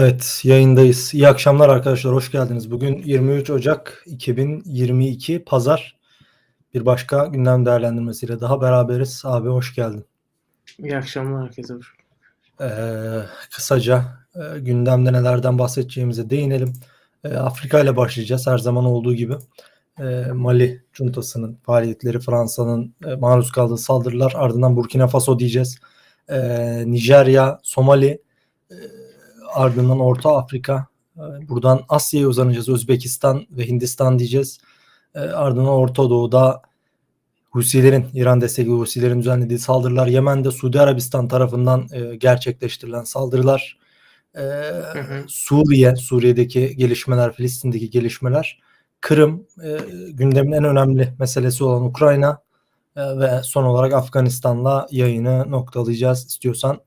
Evet, yayındayız. İyi akşamlar arkadaşlar, hoş geldiniz. Bugün 23 Ocak 2022 Pazar. Bir başka gündem değerlendirmesiyle daha beraberiz. Abi hoş geldin. İyi akşamlar herkese. Ee, kısaca e, gündemde nelerden bahsedeceğimize değinelim. Ee, Afrika ile başlayacağız her zaman olduğu gibi. Ee, Mali cuntasının faaliyetleri, Fransa'nın e, maruz kaldığı saldırılar, ardından Burkina Faso diyeceğiz. Ee, Nijerya, Somali, e, ardından Orta Afrika, e, buradan Asya'ya uzanacağız. Özbekistan ve Hindistan diyeceğiz. E, ardından Orta Doğu'da Husilerin, İran destekli Husilerin düzenlediği saldırılar, Yemen'de Suudi Arabistan tarafından e, gerçekleştirilen saldırılar, Hı hı. Suriye, Suriye'deki gelişmeler, Filistin'deki gelişmeler, Kırım, gündemin en önemli meselesi olan Ukrayna ve son olarak Afganistan'la yayını noktalayacağız. İstiyorsan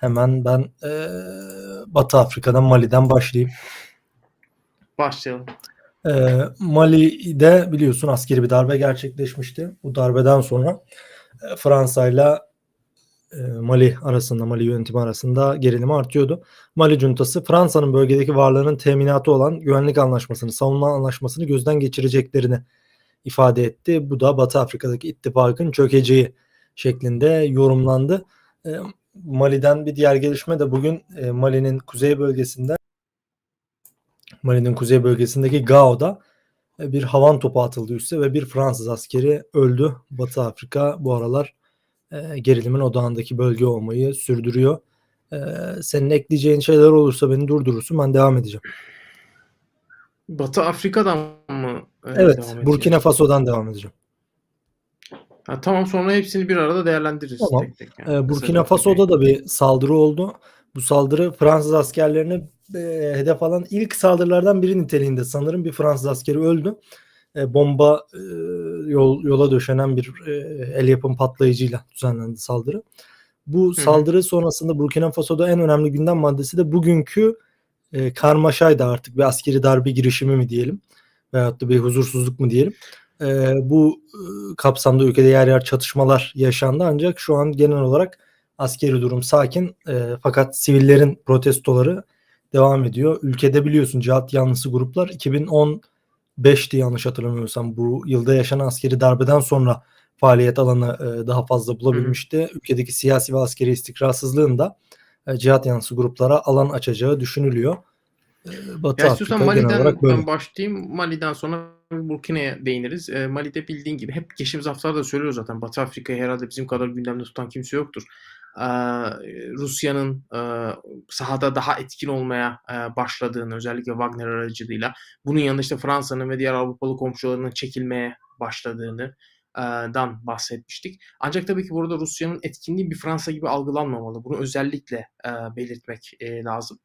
hemen ben e, Batı Afrika'dan Mali'den başlayayım. Başlayalım. E, Mali'de biliyorsun askeri bir darbe gerçekleşmişti. Bu darbeden sonra e, Fransa'yla e, Mali arasında, Mali yönetimi arasında gerilim artıyordu. Mali cuntası Fransa'nın bölgedeki varlığının teminatı olan güvenlik anlaşmasını, savunma anlaşmasını gözden geçireceklerini ifade etti. Bu da Batı Afrika'daki ittifakın çökeceği şeklinde yorumlandı. Mali'den bir diğer gelişme de bugün e, Mali'nin kuzey bölgesinde Mali'nin kuzey bölgesindeki Gao'da e, bir havan topu atıldı üste ve bir Fransız askeri öldü. Batı Afrika bu aralar e, gerilimin odağındaki bölge olmayı sürdürüyor. E, senin ekleyeceğin şeyler olursa beni durdurursun ben devam edeceğim. Batı Afrika'dan mı? e, Evet, devam Burkina? Faso'dan devam edeceğim. Ha, tamam sonra hepsini bir arada değerlendiririz Tamam. tek tek. Ee, Yani. Burkina Faso'da da bir saldırı oldu. Bu saldırı Fransız askerlerini e, hedef alan ilk saldırılardan biri niteliğinde sanırım bir Fransız askeri öldü. E, bomba e, yol, yola döşenen bir e, el yapım patlayıcıyla düzenlendi saldırı. Bu hı. saldırı sonrasında Burkina Faso'da en önemli gündem maddesi de bugünkü e, karmaşaydı artık bir askeri darbe girişimi mi diyelim veyahut da bir huzursuzluk mu diyelim. E, bu e, kapsamda ülkede yer yer çatışmalar yaşandı ancak şu an genel olarak askeri durum sakin e, fakat sivillerin protestoları devam ediyor. Ülkede biliyorsun cihat yanlısı gruplar 2015'ti yanlış hatırlamıyorsam bu yılda yaşanan askeri darbeden sonra faaliyet alanı e, daha fazla bulabilmişti. Ülkedeki siyasi ve askeri istikrarsızlığın da e, cihat yanlısı gruplara alan açacağı düşünülüyor. E, Batı Ya Afrika Mali'den olarak böyle. ben başlayayım. Mali'den sonra Burkina'ya değiniriz. E, Mali'de bildiğin gibi hep geçtiğimiz haftalarda söylüyoruz zaten. Batı Afrika'yı herhalde bizim kadar gündemde tutan kimse yoktur. E, Rusya'nın e, sahada daha etkin olmaya e, başladığını özellikle Wagner aracılığıyla bunun yanında işte Fransa'nın ve diğer Avrupalı komşularının çekilmeye başladığını e, dan bahsetmiştik. Ancak tabii ki burada Rusya'nın etkinliği bir Fransa gibi algılanmamalı. Bunu özellikle e, belirtmek e, lazım.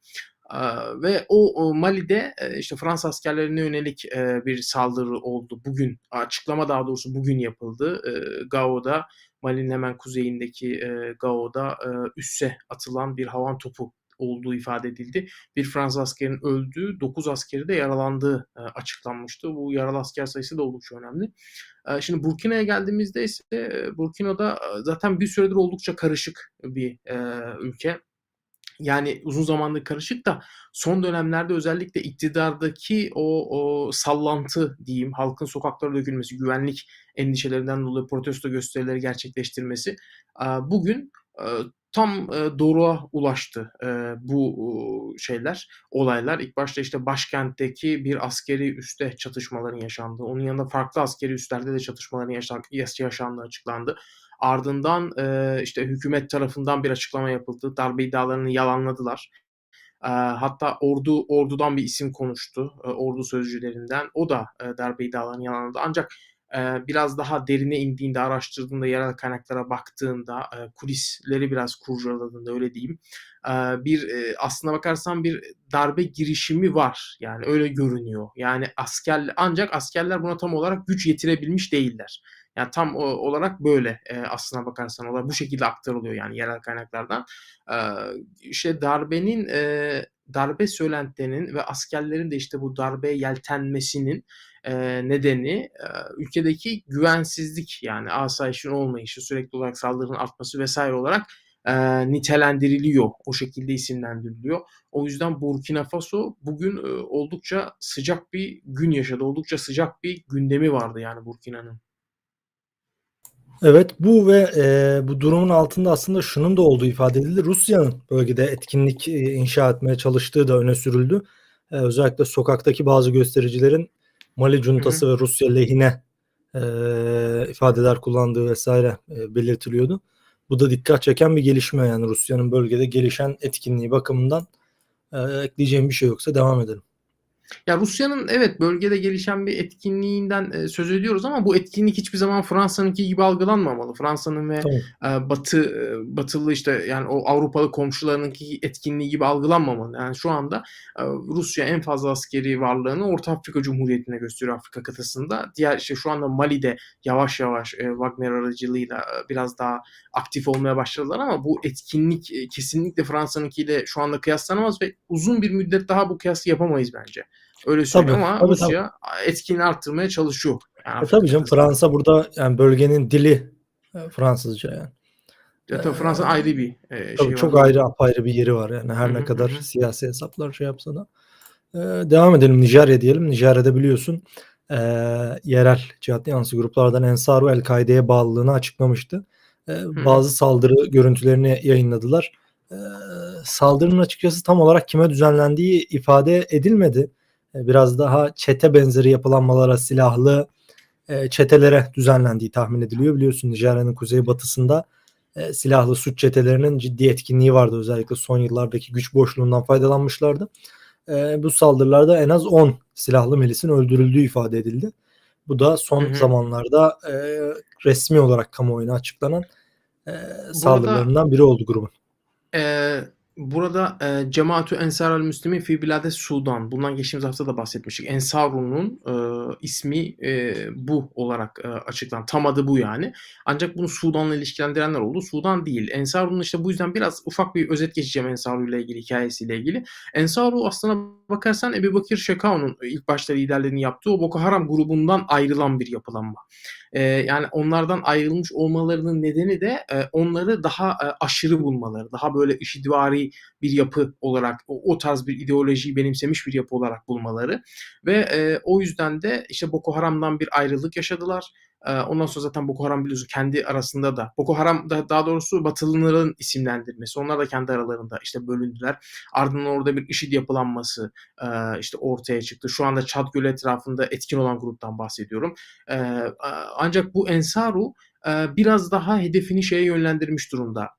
Ve o, Mali'de işte Fransız askerlerine yönelik bir saldırı oldu. Bugün açıklama daha doğrusu bugün yapıldı. Gao'da Mali'nin hemen kuzeyindeki Gao'da üsse atılan bir havan topu olduğu ifade edildi. Bir Fransız askerin öldüğü, 9 askeri de yaralandığı açıklanmıştı. Bu yaralı asker sayısı da oldukça önemli. Şimdi Burkina'ya geldiğimizde ise Burkina'da zaten bir süredir oldukça karışık bir ülke. Yani uzun zamandır karışık da son dönemlerde özellikle iktidardaki o, o sallantı diyeyim, halkın sokaklara dökülmesi, güvenlik endişelerinden dolayı protesto gösterileri gerçekleştirmesi bugün tam doruğa ulaştı bu şeyler, olaylar. İlk başta işte başkentteki bir askeri üste çatışmaların yaşandığı, onun yanında farklı askeri üstlerde de çatışmaların yaşan- yaşandığı açıklandı. Ardından e, işte hükümet tarafından bir açıklama yapıldı. Darbe iddialarını yalanladılar. E, hatta ordu ordudan bir isim konuştu. E, ordu sözcülerinden. O da e, darbe iddialarını yalanladı. Ancak e, biraz daha derine indiğinde, araştırdığında, yerel kaynaklara baktığında, e, kulisleri biraz kurcaladığında öyle diyeyim. E, bir e, aslına bakarsan bir darbe girişimi var. Yani öyle görünüyor. Yani asker ancak askerler buna tam olarak güç yetirebilmiş değiller. Yani tam o, olarak böyle e, aslına bakarsan olay bu şekilde aktarılıyor yani yerel kaynaklardan. E, işte darbenin e, darbe söylentilerinin ve askerlerin de işte bu darbeye yeltenmesinin e, nedeni e, ülkedeki güvensizlik yani asayişin olmayışı, sürekli olarak saldırının artması vesaire olarak eee, nitelendiriliyor. O şekilde isimlendiriliyor. O yüzden Burkina Faso bugün, eee, oldukça sıcak bir gün yaşadı. Oldukça sıcak bir gündemi vardı yani Burkina'nın. Evet, bu ve, eee, bu durumun altında aslında şunun da olduğu ifade edildi. Rusya'nın bölgede etkinlik, eee, inşa etmeye çalıştığı da öne sürüldü. Eee, özellikle sokaktaki bazı göstericilerin Mali Hı hı. cuntası ve Rusya lehine, eee, ifadeler kullandığı vs. eee, belirtiliyordu. Bu da dikkat çeken bir gelişme yani Rusya'nın bölgede gelişen etkinliği bakımından. Eee, ekleyeceğim bir şey yoksa devam edelim. Ya, Rusya'nın evet, bölgede gelişen bir etkinliğinden, eee, söz ediyoruz ama bu etkinlik hiçbir zaman Fransa'nınki gibi algılanmamalı. Fransa'nın ve, eee, Batı, eee, batılı, işte, yani o Avrupalı komşularınınki etkinliği gibi algılanmamalı. Yani şu anda, eee, Rusya en fazla askeri varlığını Orta Afrika Cumhuriyeti'nde gösteriyor Afrika kıtasında. Diğer, işte, şu anda Mali'de yavaş yavaş, eee, Wagner aracılığıyla, eee, biraz daha aktif olmaya başladılar ama bu etkinlik, eee, kesinlikle Fransa'nınkiyle şu anda kıyaslanamaz ve uzun bir müddet daha bu kıyası yapamayız bence. Öyle Tabii, söyleyeyim ama tabii, tabii. Rusya a etkinliğini arttırmaya çalışıyor. Yani E, tabii canım. Fransa burada yani bölgenin dili, eee, Fransızca yani. Ya, tabii Fransa'nın ayrı bir, eee, tabii var. çok ayrı, apayrı bir yeri var yani her Hı ne kadar siyasi hesaplar şey yapsa da. Eee, devam edelim Nijerya diyelim. Nijerya'da biliyorsun, eee, yerel cihatlı yanlısı gruplardan Ensaru El-Kaide'ye bağlılığını açıklamıştı. Hı. bazı saldırı görüntülerini yayınladılar. Eee, saldırının açıkçası tam olarak kime düzenlendiği ifade edilmedi. Eee, biraz daha çete benzeri yapılanmalara, silahlı, eee, çetelere düzenlendiği tahmin ediliyor. Biliyorsun Nijerya'nın kuzeybatısında, eee, silahlı suç çetelerinin ciddi etkinliği vardı. Özellikle son yıllardaki güç boşluğundan faydalanmışlardı. Bu saldırılarda en az 10 silahlı milisin öldürüldüğü ifade edildi. Bu da Hı son hı. zamanlarda, eee, resmî olarak kamuoyuna açıklanan, saldırılarından biri oldu grubun. Eee, burada, eee, Cemaatü Ensarul Müslimin fi Bilade Sudan. Bundan geçtiğimiz hafta da bahsetmiştik. Ensaru'nun, eee, ismi, eee, bu olarak, eee, açıklandı. Tam adı bu yani. Ancak bunu Sudan'la ilişkilendirenler oldu. Sudan değil. Ensaru'nun işte bu yüzden biraz ufak bir özet geçeceğim Ensaru'yla ilgili, hikâyesiyle ilgili. Ensaru aslına bakarsan Ebubekir Şekau'nun ilk başta liderliğini yaptığı o Boko Haram grubundan ayrılan bir yapılanma. Eee, yani onlardan ayrılmış olmalarının nedeni de, eee, onları daha, eee, aşırı bulmaları, daha böyle IŞİD'vari bir yapı olarak, o o tarz bir ideolojiyi benimsemiş bir yapı olarak bulmaları ve, eee, o yüzden de işte Boko Haram'dan bir ayrılık yaşadılar. Eee, ondan sonra zaten Boko Haram biliyorsun kendi arasında da Boko Haram da daha doğrusu Batılıların isimlendirmesi. Onlar da kendi aralarında işte bölündüler. Ardından orada bir IŞİD yapılanması, eee, işte ortaya çıktı. Şu anda Çad Gölü etrafında etkin olan gruptan bahsediyorum. Aaa, ancak bu Ensaru, eee, biraz daha hedefini şeye yönlendirmiş durumda.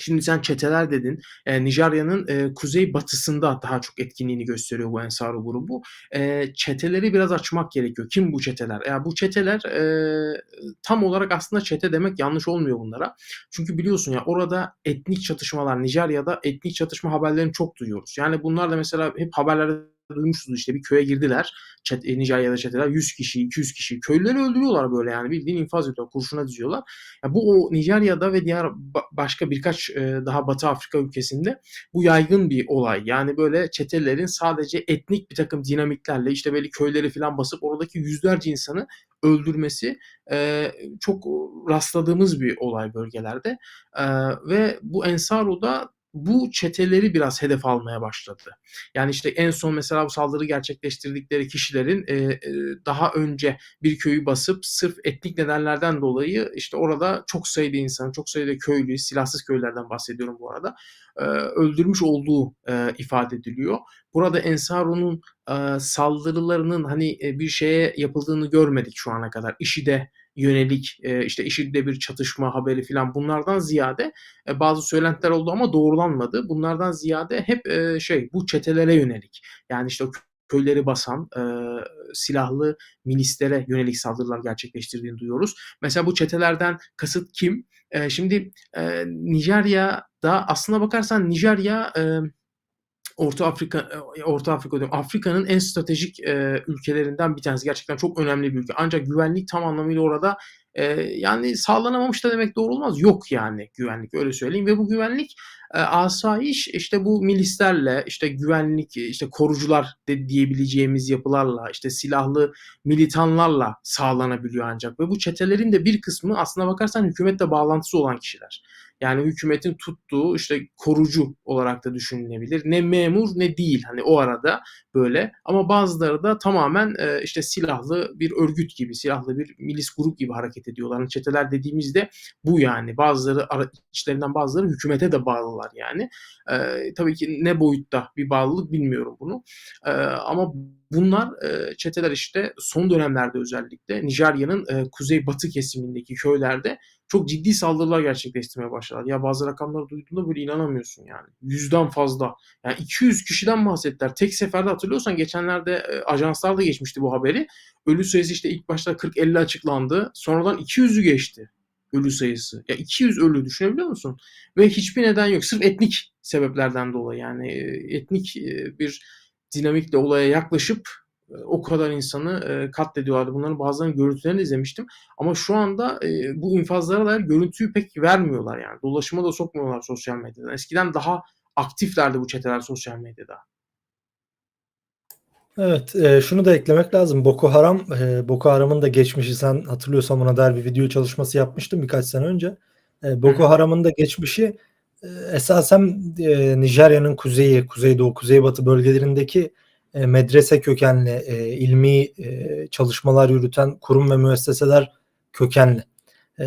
Şimdi sen çeteler dedin. Eee, Nijerya'nın, eee, kuzeybatısında daha çok etkinliğini gösteriyor bu Ensaru grubu. Eee, çeteleri biraz açmak gerekiyor. Kim bu çeteler? Ya, bu çeteler, eee, tam olarak aslında çete demek yanlış olmuyor bunlara. Çünkü biliyorsun ya orada etnik çatışmalar, Nijerya'da etnik çatışma haberlerini çok duyuyoruz. Yani bunlar da mesela hep haberlerde duymuşsunuz işte bir köye girdiler. Çet Nijerya'da çeteler 100 kişiyi, 200 kişiyi, köylüleri öldürüyorlar böyle yani bildiğin infaz ediyorlar, kurşuna diziyorlar. Ya, bu o Nijerya'da ve diğer ba başka birkaç, eee, daha Batı Afrika ülkesinde bu yaygın bir olay. Yani böyle çetelerin sadece etnik birtakım dinamiklerle işte böyle köyleri filan basıp oradaki yüzlerce insanı öldürmesi, eee, çok rastladığımız bir olay bölgelerde. Eee, ve bu Ensaru da bu çeteleri biraz hedef almaya başladı. Yani işte en son mesela bu saldırı gerçekleştirdikleri kişilerin, eee, eee, daha önce bir köyü basıp sırf etnik nedenlerden dolayı işte orada çok sayıda insanı, çok sayıda köylüyü, silahsız köylerden bahsediyorum bu arada, eee, öldürmüş olduğu, eee, ifade ediliyor. Burada Ensaru'nun, eee, saldırılarının hani, eee, bir şeye yapıldığını görmedik şu ana kadar. IŞİD'e yönelik, eee, işte IŞİD'le bir çatışma haberi filan bunlardan ziyade, eee, bazı söylentiler oldu ama doğrulanmadı. Bunlardan ziyade hep, eee, şey bu çetelere yönelik. Yani işte o köyleri basan, eee, silahlı milislere yönelik saldırılar gerçekleştirdiğini duyuyoruz. Mesela bu çetelerden kasıt kim? Eee, şimdi, eee, Nijerya'da aslına bakarsan Nijerya, emm, Orta Afrika, eee, Orta Afrika diyorum, Afrika'nın en stratejik, eee, ülkelerinden bir tanesi. Gerçekten çok önemli bir ülke. Ancak güvenlik tam anlamıyla orada, eee, yani sağlanamamış da demek doğru olmaz. Yok yani güvenlik öyle söyleyeyim ve bu güvenlik, eee, asayiş işte bu milislerle, işte güvenlik, işte korucular de diyebileceğimiz yapılarla, işte silahlı militanlarla sağlanabiliyor ancak ve bu çetelerin de bir kısmı aslına bakarsan hükümetle bağlantısı olan kişiler. Yani hükümetin tuttuğu işte korucu olarak da düşünülebilir. Ne memur ne değil hani o arada böyle ama bazıları da tamamen e, işte silahlı bir örgüt gibi, silahlı bir milis grup gibi hareket ediyorlar. Hani çeteler dediğimizde bu yani. Bazıları içlerinden bazıları hükümete de bağlılar yani. E, tabii ki ne boyutta bir bağlılık bilmiyorum bunu. E, ama bunlar e, çeteler işte son dönemlerde özellikle Nijerya'nın e, kuzey-batı kesimindeki köylerde çok ciddi saldırılar gerçekleştirmeye başladılar. Ya bazı rakamları duyduğunda böyle inanamıyorsun yani. Yüzden fazla. Yani 200 kişiden bahsettiler. Tek seferde hatırlıyorsan geçenlerde e, ajanslar geçmişti bu haberi. Ölü sayısı işte ilk başta 40-50 açıklandı. Sonradan 200'ü geçti ölü sayısı. Ya 200 ölü düşünebiliyor musun? Ve hiçbir neden yok. Sırf etnik sebeplerden dolayı yani e, etnik e, bir dinamikle olaya yaklaşıp e, o kadar insanı e, katlediyorlardı. Bunların bazılarının görüntülerini izlemiştim. Ama şu anda e, bu infazlara dair görüntüyü pek vermiyorlar yani. Dolaşıma da sokmuyorlar sosyal medyadan. Eskiden daha aktiflerdi bu çeteler sosyal medyada. Evet, e, şunu da eklemek lazım. Boko Haram, e, Boko Haram'ın da geçmişi sen hatırlıyorsan buna dair bir video çalışması yapmıştım birkaç sene önce. E, Boko. Haram'ın da geçmişi esasen e, Nijerya'nın kuzeyi, kuzeydoğu, kuzeybatı bölgelerindeki e, medrese kökenli, e, ilmi e, çalışmalar yürüten kurum ve müesseseler kökenli. E,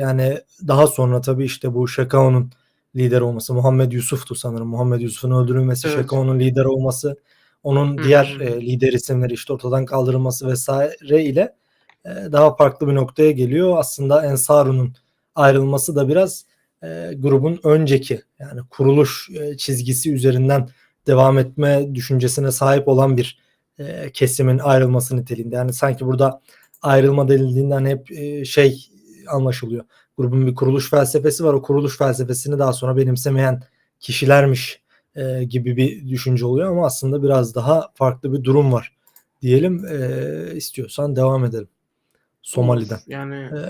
yani daha sonra tabii işte bu Şekao'nun lider olması, Muhammed Yusuf'tu sanırım. Muhammed Yusuf'un öldürülmesi, Evet. Şekao'nun lider olması, onun Hı diğer e, lider isimleri işte ortadan kaldırılması vesaire ile e, daha farklı bir noktaya geliyor. Aslında Ensaru'nun ayrılması da biraz e, grubun önceki yani kuruluş e, çizgisi üzerinden devam etme düşüncesine sahip olan bir e, kesimin ayrılması niteliğinde. Yani sanki burada ayrılma denildiğinden hep e, şey anlaşılıyor. Grubun bir kuruluş felsefesi var. O kuruluş felsefesini daha sonra benimsemeyen kişilermiş e, gibi bir düşünce oluyor ama aslında biraz daha farklı bir durum var diyelim. E, istiyorsan devam edelim. Somali'den. Yani Ee,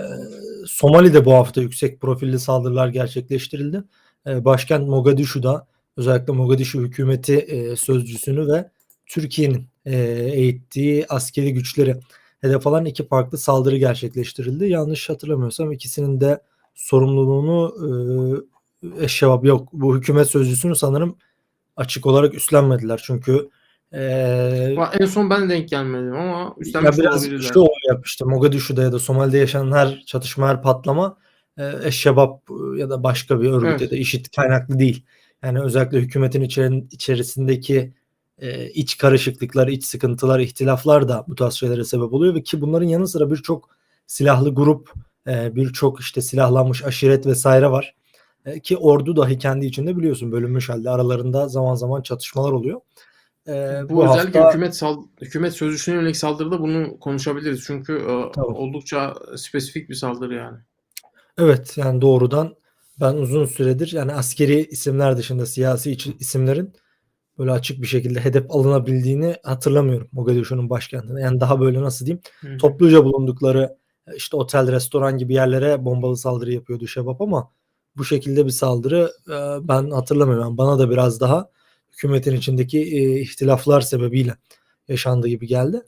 Somali'de bu hafta yüksek profilli saldırılar gerçekleştirildi. Ee, başkent Mogadishu'da özellikle Mogadishu hükümeti e, sözcüsünü ve Türkiye'nin e, eğittiği askeri güçleri hedef alan iki farklı saldırı gerçekleştirildi. Yanlış hatırlamıyorsam ikisinin de sorumluluğunu e, Eşşevap yok. Bu hükümet sözcüsünü sanırım açık olarak üstlenmediler. Çünkü e, va- en son ben denk gelmedim ama ya üstlenmiş biraz olabilirler. şu oluyor işte Mogadishu'da ya da Somali'de yaşanan her çatışma, her patlama e, Eşşebap e, ya da başka bir örgüt Evet. ya da IŞİD kaynaklı değil. Yani özellikle hükümetin içerisindeki e, iç karışıklıklar, iç sıkıntılar, ihtilaflar da bu tarz şeylere sebep oluyor ve ki bunların yanı sıra birçok silahlı grup, e, birçok işte silahlanmış aşiret vesaire var. E, ki ordu dahi kendi içinde biliyorsun bölünmüş halde aralarında zaman zaman çatışmalar oluyor. E, Bu, özellikle hafta- hükümet sal hükümet sözcüsüne yönelik saldırıda bunu konuşabiliriz. Çünkü e, Tabii. oldukça spesifik bir saldırı yani. Evet yani doğrudan ben uzun süredir yani askeri isimler dışında siyasi isimlerin böyle açık bir şekilde hedef alınabildiğini hatırlamıyorum Mogadishu'nun başkentinde. Yani daha böyle nasıl diyeyim Hı topluca bulundukları işte otel, restoran gibi yerlere bombalı saldırı yapıyordu Şebap ama bu şekilde bir saldırı e, ben hatırlamıyorum. Yani bana da biraz daha hükümetin içindeki e, ihtilaflar sebebiyle yaşandığı gibi geldi.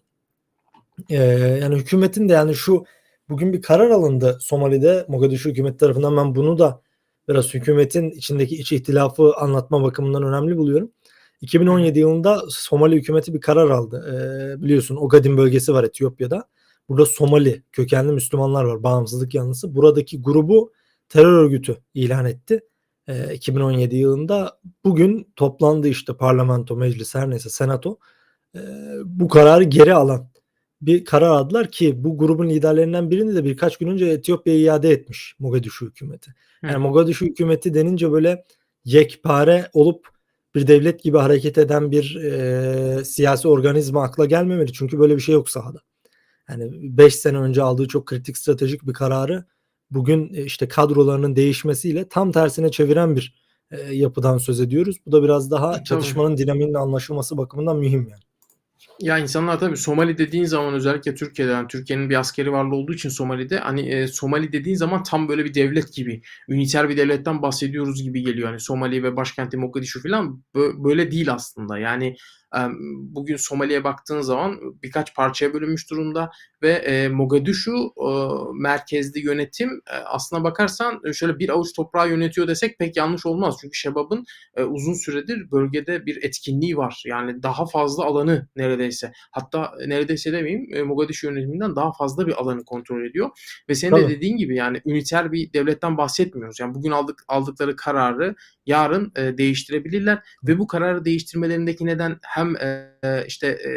E, yani hükümetin de yani şu bugün bir karar alındı Somali'de Mogadishu hükümeti tarafından ben bunu da biraz hükümetin içindeki iç ihtilafı anlatma bakımından önemli buluyorum. 2017 yılında Somali hükümeti bir karar aldı. Ee, biliyorsun Ogaden bölgesi var Etiyopya'da. Burada Somali kökenli Müslümanlar var. Bağımsızlık yanlısı. Buradaki grubu terör örgütü ilan etti. Ee, 2017 yılında bugün toplandı işte parlamento, meclis her neyse senato. Ee, bu kararı geri alan bir karar aldılar ki bu grubun liderlerinden birini de birkaç gün önce Etiyopya'ya iade etmiş Mogadishu hükümeti. Hı. Yani Mogadishu hükümeti denince böyle yekpare olup bir devlet gibi hareket eden bir e, siyasi organizma akla gelmemeli. Çünkü böyle bir şey yok sahada. Yani 5 sene önce aldığı çok kritik stratejik bir kararı bugün e, işte kadrolarının değişmesiyle tam tersine çeviren bir e, yapıdan söz ediyoruz. Bu da biraz daha Tabii. çatışmanın dinamiğinin anlaşılması bakımından mühim yani. Ya insanlar tabii Somali dediğin zaman özellikle Türkiye'de yani Türkiye'nin bir askeri varlığı olduğu için Somali'de hani e, Somali dediğin zaman tam böyle bir devlet gibi, üniter bir devletten bahsediyoruz gibi geliyor. Hani Somali ve başkenti Mogadishu falan bö- böyle değil aslında. Yani e, bugün Somali'ye baktığın zaman birkaç parçaya bölünmüş durumda ve e, Mogadishu e, merkezli yönetim e, aslına bakarsan şöyle bir avuç toprağı yönetiyor desek pek yanlış olmaz. Çünkü Şebab'ın uzun süredir bölgede bir etkinliği var. Yani daha fazla alanı neredeyse. Hatta neredeyse demeyeyim Mogadishu yönetiminden daha fazla bir alanı kontrol ediyor. Ve senin de Tabii. dediğin gibi yani üniter bir devletten bahsetmiyoruz. Yani bugün aldık aldıkları kararı yarın değiştirebilirler ve bu kararı değiştirmelerindeki neden hem e, işte e,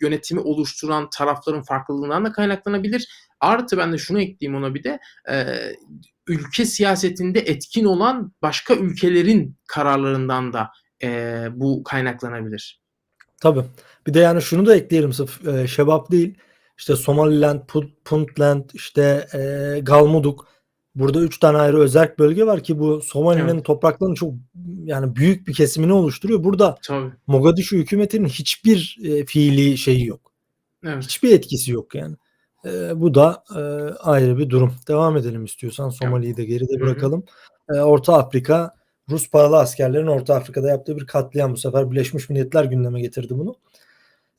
yönetimi oluşturan tarafların farklılığından da kaynaklanabilir. Artı ben de şunu ekleyeyim ona bir de e, ülke siyasetinde etkin olan başka ülkelerin kararlarından da e, bu kaynaklanabilir. Tabii. Bir de yani şunu da ekleyelim sırf e, Şebap değil. İşte Somaliland, Pu- Puntland, işte e, Galmudug. Burada üç tane ayrı özerk bölge var ki bu Somali'nin Evet. topraklarının çok yani büyük bir kesimini oluşturuyor. Burada Tabii. Mogadishu hükümetinin hiçbir e, fiili şeyi yok. Evet. Hiçbir etkisi yok yani. E, bu da e, ayrı bir durum. Devam edelim istiyorsan. Somali'yi de geride bırakalım. E, Orta Afrika, Rus paralı askerlerin Orta Afrika'da yaptığı bir katliam. Bu sefer Birleşmiş Milletler gündeme getirdi bunu.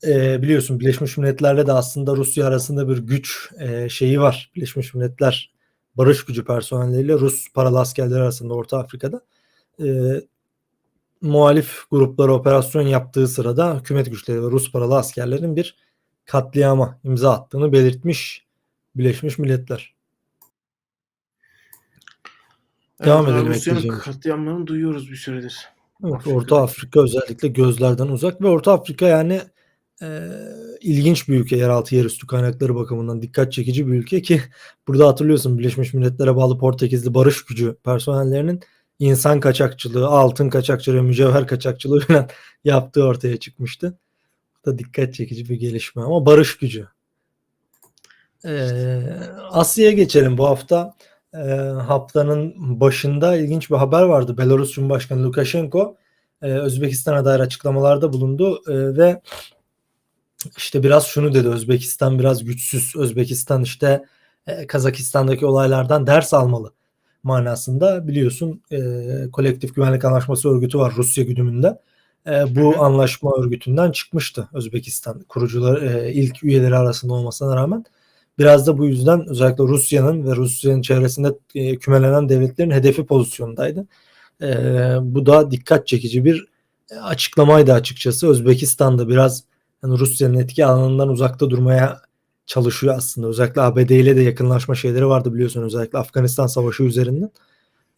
E, biliyorsun Birleşmiş Milletler'le de aslında Rusya arasında bir güç e, şeyi var. Birleşmiş Milletler barış gücü personelleriyle Rus paralı askerler arasında Orta Afrika'da. E, muhalif gruplara operasyon yaptığı sırada hükümet güçleri ve Rus paralı askerlerin bir katliama imza attığını belirtmiş Birleşmiş Milletler. Devam Evet, edelim Rusya'nın katliamlarını duyuyoruz bir süredir. Evet, Afrika'da. Orta Afrika özellikle gözlerden uzak ve Orta Afrika yani e, ilginç bir ülke yeraltı yerüstü kaynakları bakımından dikkat çekici bir ülke ki burada hatırlıyorsun Birleşmiş Milletler'e bağlı Portekizli barış gücü personellerinin insan kaçakçılığı, altın kaçakçılığı, mücevher kaçakçılığı falan yaptığı ortaya çıkmıştı. Bu da dikkat çekici bir gelişme ama barış gücü. Ee, Asya'ya geçelim bu hafta. Ee, haftanın başında ilginç bir haber vardı. Belarus Cumhurbaşkanı Lukashenko e, Özbekistan'a dair açıklamalarda bulundu e, ve işte biraz şunu dedi Özbekistan biraz güçsüz. Özbekistan işte e, Kazakistan'daki olaylardan ders almalı manasında biliyorsun e, kolektif güvenlik anlaşması örgütü var Rusya güdümünde. E, bu hı. anlaşma örgütünden çıkmıştı Özbekistan kurucuları e, ilk üyeleri arasında olmasına rağmen. Biraz da bu yüzden özellikle Rusya'nın ve Rusya'nın çevresinde e, kümelenen devletlerin hedefi pozisyondaydı. E, bu da dikkat çekici bir e, açıklamaydı açıkçası. Özbekistan'da biraz yani Rusya'nın etki alanından uzakta durmaya çalışıyor aslında. Özellikle ABD ile de yakınlaşma şeyleri vardı biliyorsun özellikle Afganistan Savaşı üzerinden.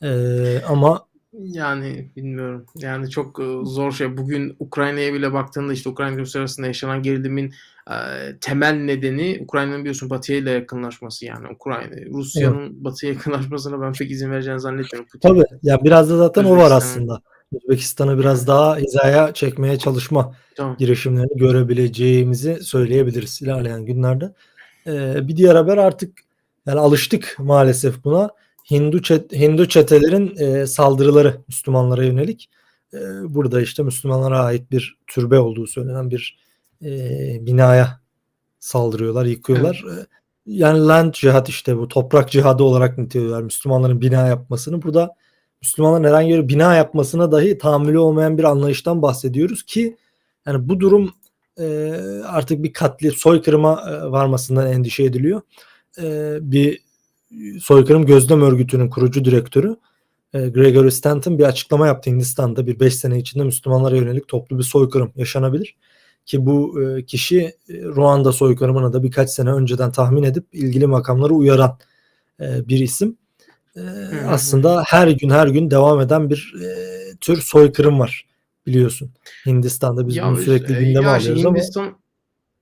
Ee, ama Yani bilmiyorum. Yani çok e, zor şey. Bugün Ukrayna'ya bile baktığında işte Ukrayna Rusya arasında yaşanan gerilimin e, temel nedeni Ukrayna'nın biliyorsun Batı'ya ile yakınlaşması yani. Ukrayna Rusya'nın Batı'ya yakınlaşmasına ben pek izin vereceğini zannetmiyorum. Putin. tabii ya biraz da zaten o var Özbekistan- aslında. Özbekistan'ı biraz daha hizaya çekmeye çalışma Tamam. girişimlerini görebileceğimizi söyleyebiliriz ilerleyen günlerde. Ee, bir diğer haber artık yani alıştık maalesef buna. Hindu çet, Hindu çetelerin e, saldırıları Müslümanlara yönelik. E, burada işte Müslümanlara ait bir türbe olduğu söylenen bir e, binaya saldırıyorlar, yıkıyorlar. E, Yani land cihat işte bu toprak cihadı olarak niteliyorlar Müslümanların bina yapmasını. Burada Müslümanların herhangi bir bina yapmasına dahi tahammülü olmayan bir anlayıştan bahsediyoruz ki yani bu durum e, artık bir katli soykırıma e, varmasından endişe ediliyor. E, bir soykırım gözlem örgütünün kurucu direktörü e, Gregory Stanton bir açıklama yaptı Hindistan'da bir 5 sene içinde Müslümanlara yönelik toplu bir soykırım yaşanabilir. Ki bu e, kişi e, Ruanda soykırımını da birkaç sene önceden tahmin edip ilgili makamları uyaran e, bir isim. E, aslında her gün her gün devam eden bir e, tür soykırım var biliyorsun. Hindistan'da biz Ya, bunu sürekli e, gündeme alıyoruz ama Hindistan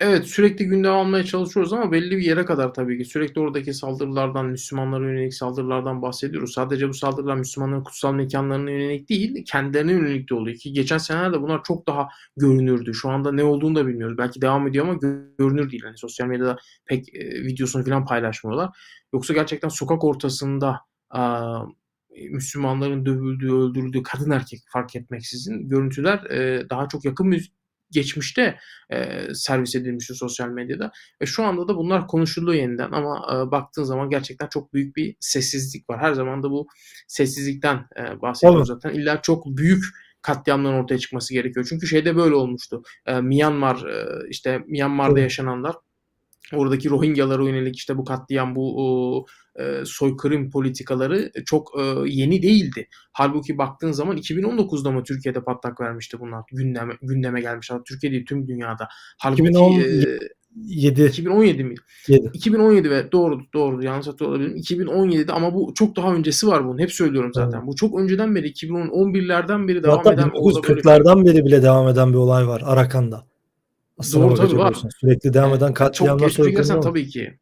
evet sürekli gündeme almaya çalışıyoruz ama belli bir yere kadar tabii ki. Sürekli oradaki saldırılardan, Müslümanlara yönelik saldırılardan bahsediyoruz. Sadece bu saldırılar Müslümanların kutsal mekanlarına yönelik değil, kendilerine yönelik de oluyor ki geçen senelerde bunlar çok daha görünürdü. Şu anda ne olduğunu da bilmiyoruz. Belki devam ediyor ama gö- görünür değil. Hani sosyal medyada pek e, videosunu falan paylaşmıyorlar. Yoksa gerçekten sokak ortasında Müslümanların dövüldüğü, öldürüldüğü kadın erkek fark etmeksizin görüntüler e, daha çok yakın bir geçmişte servis edilmişti sosyal medyada ve şu anda da bunlar konuşuluyor yeniden ama, baktığın zaman gerçekten çok büyük bir sessizlik var. Her zaman da bu sessizlikten, eee, bahsediyoruz zaten. İlla çok büyük katliamların ortaya çıkması gerekiyor. Çünkü şeyde böyle olmuştu. Eee, Myanmar, işte Myanmar'da yaşananlar, oradaki Rohingyalara yönelik işte bu katliam, bu, eee, soykırım politikaları çok, eee, yeni değildi. Hâlbuki baktığın zaman 2019'da mı Türkiye'de patlak vermişti bunlar? Gündeme gündeme. Hatta Türkiye değil, tüm dünyada. Hâlbuki, 2010 eee 7 2017 miydi? 7. 2017 ve doğrudur, doğrudur. Yanlış hatırlıyor olabilirim. 2017'de ama bu çok daha öncesi var bunun. Hep söylüyorum zaten. Bu çok önceden beri 2011'lerden beri devam Hatta eden orada böyle 1940'lardan beri bile devam eden bir olay var Arakan'da. Aslına Doğru, tabii var. Sürekli devam Eee, eden çok katliamlar, soykırımlar var. tabii ki.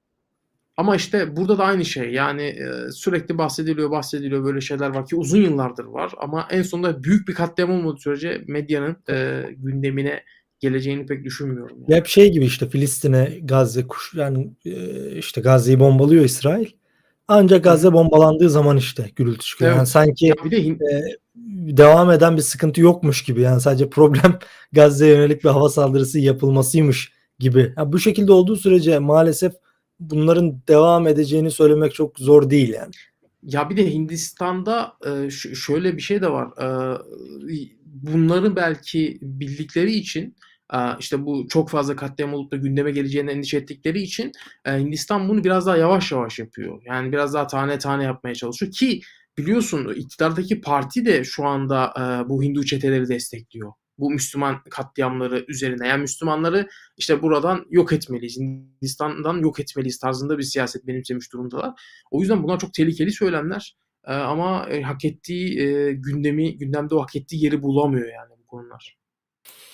Ama işte burada da aynı şey. Yani, eee, sürekli bahsediliyor, bahsediliyor. Böyle şeyler var ki uzun yıllardır var ama en sonunda büyük bir katliam olmadığı sürece medyanın, eee, gündemine geleceğini pek düşünmüyorum yani. Ya hep şey gibi işte Filistin'e, Gazze kuş yani, eee, işte Gazze'yi bombalıyor İsrail. Ancak. Gazze bombalandığı zaman işte gürültü çıkıyor. Yani Evet. sanki, Ya bir de eee, devam eden bir sıkıntı yokmuş gibi. Yani sadece problem Gazze'ye yönelik bir hava saldırısı yapılmasıymış gibi. Ya bu şekilde olduğu sürece maalesef bunların devam edeceğini söylemek çok zor değil yani. Ya bir de Hindistan'da, ş şöyle bir şey de var. İ bunları belki bildikleri için, aaa, işte bu çok fazla katliam olup da gündeme geleceğini endişe ettikleri için, Hindistan bunu biraz daha yavaş yavaş yapıyor. Yani biraz daha tane tane yapmaya çalışıyor ki biliyorsun iktidardaki parti de şu anda, eee, bu Hindu çeteleri destekliyor. Bu Müslüman katliamları üzerine. Yani Müslümanları işte buradan yok etmeliyiz, Hindistan'dan yok etmeliyiz tarzında bir siyaset benimsemiş durumdalar. O yüzden bunlar çok tehlikeli söylemler, eee, ama, eee, hak ettiği, eee, gündemi gündemde o hak ettiği yeri bulamıyor yani bu konular.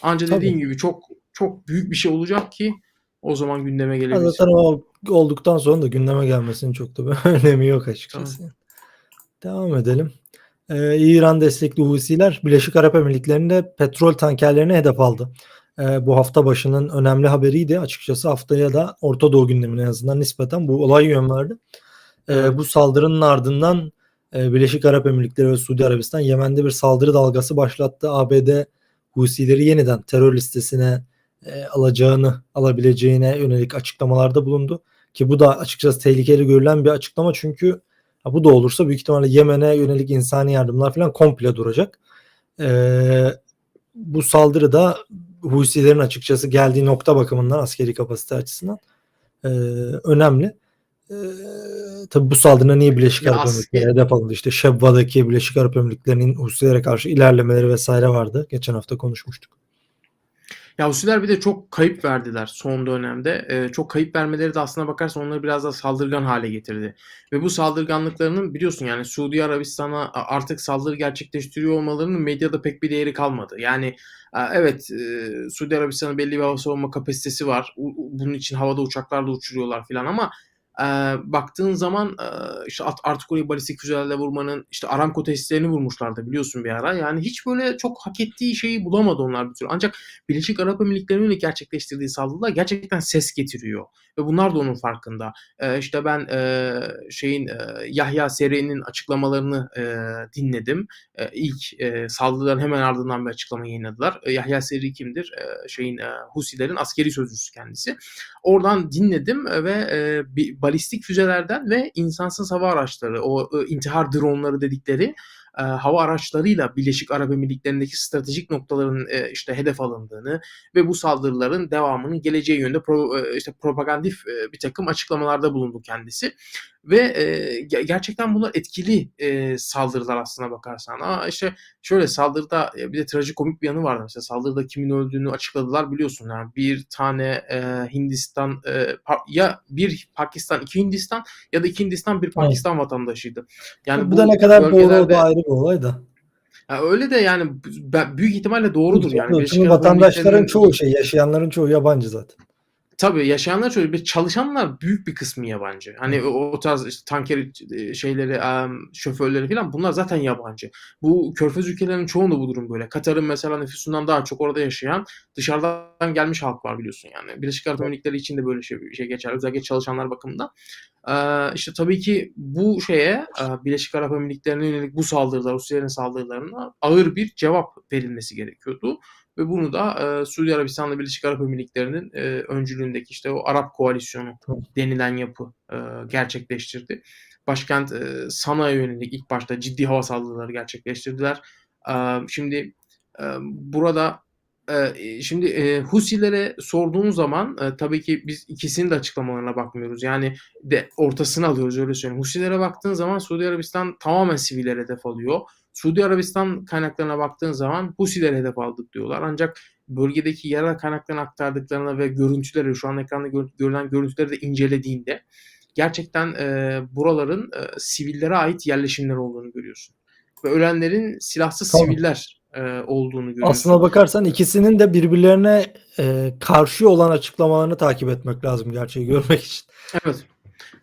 Anca Tabii. dediğim gibi çok çok büyük bir şey olacak ki o zaman gündeme Ya gelebilsin. zaten o olduktan sonra da gündeme gelmesinin çok da bir önemi yok açıkçası. Tamam. Devam edelim. Eee, İran destekli Husiler Birleşik Arap Emirlikleri'nde petrol tankerlerini hedef aldı. Eee, bu hafta başının önemli haberiydi. Açıkçası haftaya da Orta Doğu gündemine en azından nispeten bu olay yön verdi. Evet. bu saldırının ardından, eee, Birleşik Arap Emirlikleri ve Suudi Arabistan Yemen'de bir saldırı dalgası başlattı. ABD Husileri yeniden terör listesine, eee, alacağını, alabileceğine yönelik açıklamalarda bulundu. Ki bu da açıkçası tehlikeli görülen bir açıklama çünkü ha, bu da olursa büyük ihtimalle Yemen'e yönelik insani yardımlar falan komple duracak. Eee, bu saldırı da Husilerin açıkçası geldiği nokta bakımından askeri kapasite açısından, eee, önemli. Eee, tabii bu saldırı niye Birleşik Arap Emirlikleri hedef alındı? İşte Şebva'daki Birleşik Arap Emirlikleri'nin Husilere karşı ilerlemeleri vs. vardı. Geçen hafta konuşmuştuk. Ya Husiler bir de çok kayıp verdiler son dönemde. Eee, çok kayıp vermeleri de aslına bakarsan onları biraz daha saldırgan hâle getirdi ve bu saldırganlıklarının biliyorsun yani Suudi Arabistan'a artık saldırı gerçekleştiriyor olmalarının medyada pek bir değeri kalmadı. Yani, aaa, evet, eee, Suudi Arabistan'ın belli bir hava savunma kapasitesi var. Bunun için havada uçaklarla uçuruyorlar filan ama, eee, baktığın zaman, eee, işte orayı balistik füzelerle vurmanın işte Aramco tesislerini vurmuşlardı biliyorsun bir ara. Yani hiç böyle çok hak ettiği şeyi bulamadı onlar bir türlü. Ancak Birleşik Arap Emirlikleri'nin gerçekleştirdiği saldırılar gerçekten ses getiriyor ve bunlar da onun farkında. Eee, işte ben, eee, şeyin, eee, Yahya Serey'nin açıklamalarını, eee, dinledim. Eee, ilk, eee, saldırıların hemen ardından bir açıklama yayınladılar. Eee, Yahya Serey kimdir? Eee, şeyin, eee, Husilerin askeri sözcüsü kendisi. Oradan dinledim, ve, eee, bi balistik füzelerden ve insansız hava araçları, o, ııı, intihar dronları dedikleri, eee, hava araçlarıyla Birleşik Arap Emirlikleri'ndeki stratejik noktaların, eee, işte hedef alındığını ve bu saldırıların devamının geleceği yönünde pro eee, işte propagandif, eee, birtakım açıklamalarda bulundu kendisi ve, ge gerçekten bunlar etkili, eee, saldırılar aslına bakarsan. Aaa, işte şöyle saldırıda, bir de trajikomik bir yanı vardı mesela saldırıda kimin öldüğünü açıkladılar biliyorsun. Yani bir tane, eee, Hindistan, pa ya bir Pakistan, 2 Hindistan ya da 2 Hindistan, 1 Evet. Pakistan vatandaşıydı. Yani Bu da bu ne kadar doğru o bölgelerde da ayrı bir olay da. Ya öyle de yani büyük ihtimalle doğrudur yani. Çünkü vatandaşların çoğu şey, yaşayanların çoğu yabancı zaten. Tabii yaşayanlar çoğu bir çalışanlar büyük bir kısmı yabancı. Hani Evet. o o tarz işte tanker eee, şeyleri, şoförleri filan bunlar zaten yabancı. Bu Körfez ülkelerinin çoğunda bu durum böyle. Katar'ın mesela nüfusundan daha çok orada yaşayan dışarıdan gelmiş halk var biliyorsun yani. Birleşik Arap. Emirlikleri için de böyle şey şey geçerli. Özellikle çalışanlar bakımından. Eee, işte tabii ki bu şeye, Birleşik Arap Emirlikleri'ne yönelik bu saldırılar, Husilerin saldırılarına ağır bir cevap verilmesi gerekiyordu ve bunu da e, Suudi Arabistan'la Birleşik Arap Emirlikleri'nin e, öncülüğündeki işte o Arap Koalisyonu denilen yapı e, gerçekleştirdi. Başkent e, Sana'ya yönelik ilk başta ciddi hava saldırıları gerçekleştirdiler. E, şimdi e, burada e, şimdi e, Husilere sorduğun zaman e, tabii ki biz ikisinin de açıklamalarına bakmıyoruz. Yani de ortasını alıyoruz öyle söyleyeyim. Husilere baktığın zaman Suudi Arabistan tamamen siviller hedef alıyor. Suudi Arabistan kaynaklarına baktığın zaman Husileri hedef aldık diyorlar. Ancak bölgedeki yerel kaynaklarına aktardıklarına ve görüntüleri şu an ekranda gör- görülen görüntüleri de incelediğinde gerçekten e, buraların e, sivillere ait yerleşimler olduğunu görüyorsun. Ve ölenlerin silahsız Tamam. siviller e, olduğunu görüyorsun. Aslına bakarsan ikisinin de birbirlerine e, karşı olan açıklamalarını takip etmek lazım gerçeği görmek için. Evet.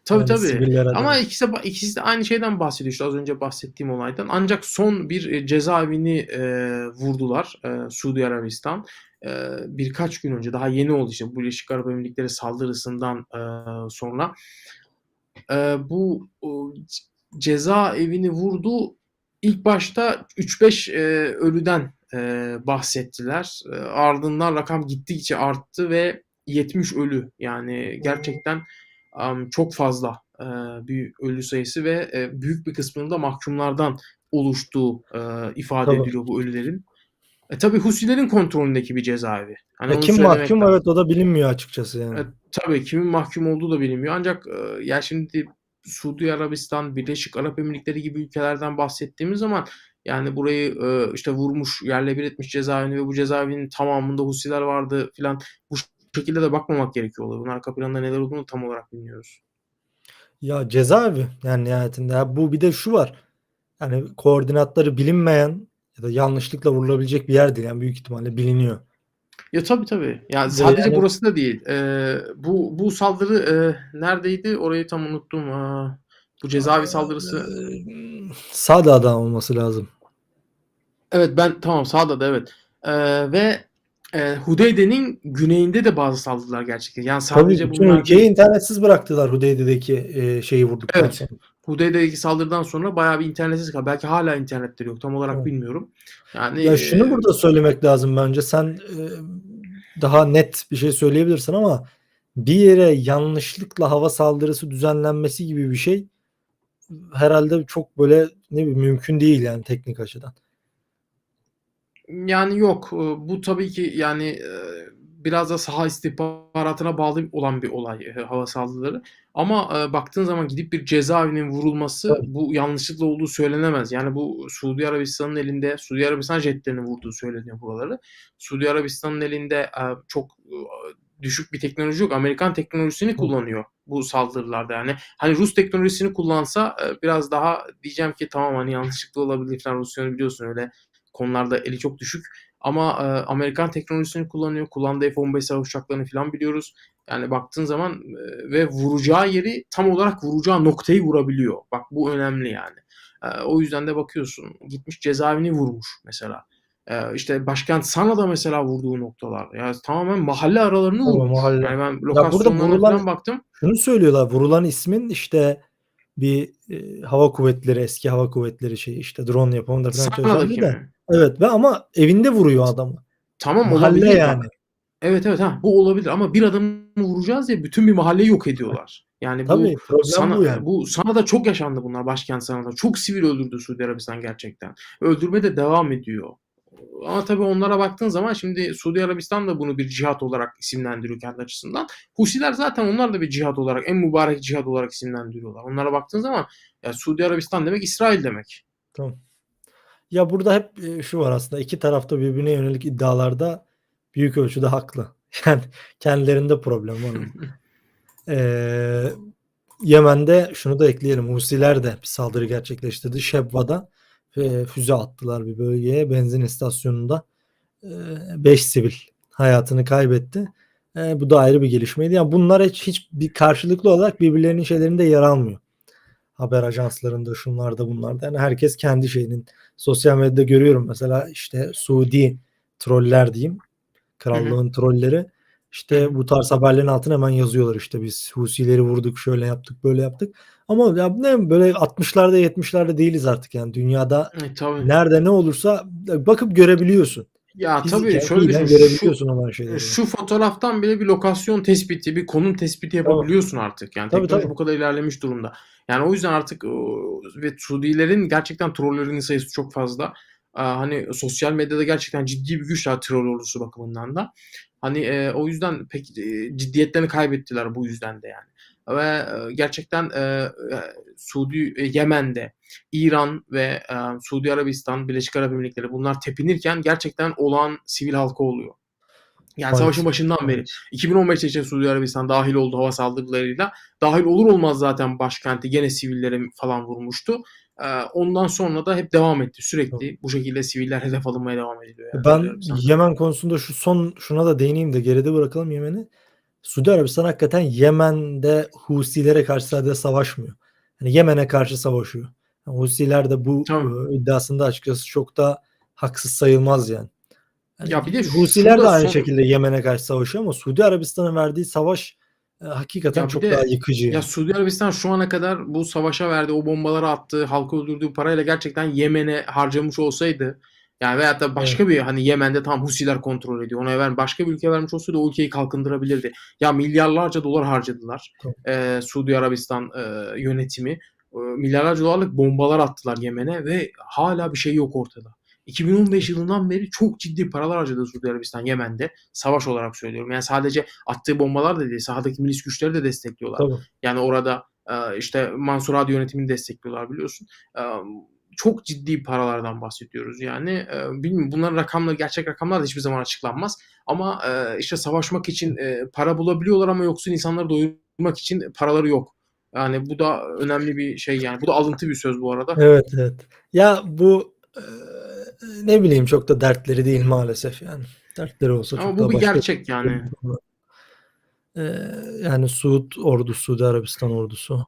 Tabii Yani tabii. Ama ikisi, de- ikisi de aynı şeyden bahsediyor işte az önce bahsettiğim olaydan. Ancak son bir e, cezaevini e, vurdular e, Suudi Arabistan. E, birkaç gün önce daha yeni oldu işte bu Birleşik Arap Emirlikleri saldırısından e, sonra. E, bu o, cezaevini vurdu. İlk başta 3-5 e, ölüden e, bahsettiler. E, ardından rakam gittikçe arttı ve 70 ölü yani gerçekten çok fazla e, bir ölü sayısı ve e, büyük bir kısmının da mahkumlardan oluştuğu e, ifade Tabii. ediliyor bu ölülerin. E tabi Husilerin kontrolündeki bir cezaevi. Hani E, kim mahkum lazım. evet o da bilinmiyor açıkçası yani. E, tabii kimin mahkum olduğu da bilinmiyor. Ancak e, ya şimdi Suudi Arabistan, Birleşik Arap Emirlikleri gibi ülkelerden bahsettiğimiz zaman yani burayı e, işte vurmuş, yerle bir etmiş cezaevini ve bu cezaevinin tamamında Husiler vardı filan bu şekilde de bakmamak gerekiyor olaya. Bunun arka planında neler olduğunu tam olarak bilmiyoruz. Ya cezaevi yani nihayetinde. Ya bu bir de şu var. Yani koordinatları bilinmeyen ya da yanlışlıkla vurulabilecek bir yer değil. Yani büyük ihtimalle biliniyor. Ya tabii tabii. Ya Ve sadece yani- burası da değil. Ee, bu bu saldırı e, neredeydi? Orayı tam unuttum. Aa, bu cezaevi saldırısı. Sada'da olması lazım. Evet ben tamam sağda da evet. Ee, ve e, Hudeyde'nin güneyinde de bazı saldırılar gerçekleşti. Yani Tabii sadece bütün bunlar ülkeyi internetsiz bıraktılar Hudeyde'deki e, şeyi vurduktan Evet. sonra. Hudeyde'deki saldırıdan sonra bayağı bir internetsiz kaldı. Belki hala internetleri yok. Tam olarak Evet. bilmiyorum. Yani Ya e, şunu burada söylemek lazım bence. Sen e, daha net bir şey söyleyebilirsin ama bir yere yanlışlıkla hava saldırısı düzenlenmesi gibi bir şey herhalde çok böyle ne bileyim mümkün değil yani teknik açıdan. Yani yok. Ee, Bu tabii ki yani e, biraz da saha istihbaratına bağlı olan bir olay e, hava saldırıları. Ama e, baktığın zaman gidip bir cezaevinin vurulması Tabii. bu yanlışlıkla olduğu söylenemez. Yani bu Suudi Arabistan'ın elinde Suudi Arabistan jetlerinin vurduğu söyleniyor buraları. Suudi Arabistan'ın elinde e, çok e, düşük bir teknoloji yok. Amerikan teknolojisini kullanıyor bu saldırılarda. Yani hani Rus teknolojisini kullansa e, biraz daha diyeceğim ki tamam hani yanlışlıkla olabilir falan Rusya'nı biliyorsun öyle konularda eli çok düşük. Ama e, Amerikan teknolojisini kullanıyor. Kullandığı F-15 savaş uçaklarını falan biliyoruz. Yani baktığın zaman e, ve vuracağı yeri tam olarak vuracağı noktayı vurabiliyor. Bak bu önemli yani. E, o yüzden de bakıyorsun gitmiş cezaevini vurmuş mesela. E, işte başkent Sana'da mesela vurduğu noktalar. Ya tamamen mahalle aralarını Tabii, vurmuş. mahalle. Yani ben lokasyonlarına vurulan- falan baktım. Şunu söylüyorlar vurulan ismin işte bir e, hava kuvvetleri eski hava kuvvetleri şey işte drone yapımında falan Sana'daki mi? Evet ve ama evinde vuruyor adamı. Tamam Mahalle olabilir yani. Evet evet ha bu olabilir ama bir adamı vuracağız diye bütün bir mahalleyi yok ediyorlar. Yani bu Tabii problem Sana, bu yani. bu Sana'da çok yaşandı bunlar başkent Sana'da. Çok sivil öldürdü Suudi Arabistan gerçekten. Öldürme de devam ediyor. Ama tabii onlara baktığın zaman şimdi Suudi Arabistan da bunu bir cihat olarak isimlendiriyor kendi açısından. Husiler zaten onlar da bir cihat olarak, en mübarek cihat olarak isimlendiriyorlar. Onlara baktığın zaman ya Suudi Arabistan demek İsrail demek. Tamam. Ya burada hep e, şu var aslında iki tarafta birbirine yönelik iddialarda büyük ölçüde haklı. Yani kendilerinde problem var. Ee, Yemen'de şunu da ekleyelim. Husiler de bir saldırı gerçekleştirdi. Şebva'da e, füze attılar bir bölgeye. Benzin istasyonunda 5 sivil hayatını kaybetti. E, bu da ayrı bir gelişmeydi. Yani bunlar hiç, hiç bir karşılıklı olarak birbirlerinin şeylerinde yer almıyor. Haber ajanslarında şunlarda bunlarda. Yani herkes kendi şeyinin sosyal medyada görüyorum mesela işte Suudi troller diyeyim. Krallığın trolleri işte bu tarz haberlerin altına hemen yazıyorlar işte biz Husileri vurduk şöyle yaptık böyle yaptık. Ama ya ne böyle 60'larda 70'lerde değiliz artık yani dünyada E, tabii. nerede ne olursa bakıp görebiliyorsun. Ya tabii Fiziken, şöyle düşün. Şu, görebiliyorsun olan şeyleri. şu fotoğraftan bile bir lokasyon tespiti, bir konum tespiti yapabiliyorsun artık. Yani Tabii, teknoloji tabii. bu kadar ilerlemiş durumda. Yani o yüzden artık ve Suudilerin gerçekten trollerinin sayısı çok fazla. Hani sosyal medyada gerçekten ciddi bir güç var troll ordusu bakımından da. Hani e, o yüzden pek e, ciddiyetlerini kaybettiler bu yüzden de yani. Ve e, gerçekten e, Suudi Yemen'de İran ve e, Suudi Arabistan, Birleşik Arap Emirlikleri bunlar tepinirken gerçekten olağan sivil halka oluyor. Yani Evet. savaşın başından beri. 2015'te işte Suudi Arabistan dahil oldu hava saldırılarıyla. Dahil olur olmaz zaten başkenti gene sivillere falan vurmuştu. Ee, ondan sonra da hep devam etti. Sürekli bu şekilde siviller hedef alınmaya devam ediliyor. yani Ben. Yemen konusunda şu son şuna da değineyim de geride bırakalım Yemen'i. Suudi Arabistan hakikaten Yemen'de Husilere karşı sadece savaşmıyor. Yani Yemen'e karşı savaşıyor. Yani Husiler de bu Tabii. e, iddiasında açıkçası çok da haksız sayılmaz yani. Yani Ya bir de Husiler de aynı son- şekilde Yemen'e karşı savaşıyor ama Suudi Arabistan'ın verdiği savaş e, hakikaten Ya çok de- daha yıkıcı. Ya. Suudi Arabistan şu ana kadar bu savaşa verdiği o bombaları attığı, halkı öldürdüğü parayla gerçekten Yemen'e harcamış olsaydı yani veyahut da başka bir hani Yemen'de tam Husiler kontrol ediyor. Ona ver başka bir ülke vermiş olsaydı o ülkeyi kalkındırabilirdi. Ya milyarlarca dolar harcadılar. Tabii. Ee, Suudi Arabistan e, yönetimi e, milyarlarca dolarlık bombalar attılar Yemen'e ve hala bir şey yok ortada. 2015 yılından beri çok ciddi paralar harcadı Suudi Arabistan Yemen'de. Savaş olarak söylüyorum. Yani sadece attığı bombalar da değil, sahadaki milis güçleri de destekliyorlar. Tabii. Yani orada e, işte Mansur Hadi yönetimini destekliyorlar biliyorsun. E, Çok ciddi paralardan bahsediyoruz yani. E, Bilmiyorum bunların rakamları, gerçek rakamlar da hiçbir zaman açıklanmaz. Ama işte savaşmak için para bulabiliyorlar ama yoksul insanları doyurmak için paraları yok. Yani bu da önemli bir şey yani. Bu da alıntı bir söz bu arada. Evet evet. Ya bu e, ne bileyim çok da dertleri değil maalesef yani. Dertleri olsa Ama çok bu daha bir başka gerçek yani. Ee, yani Suud ordusu, Suudi Arabistan ordusu.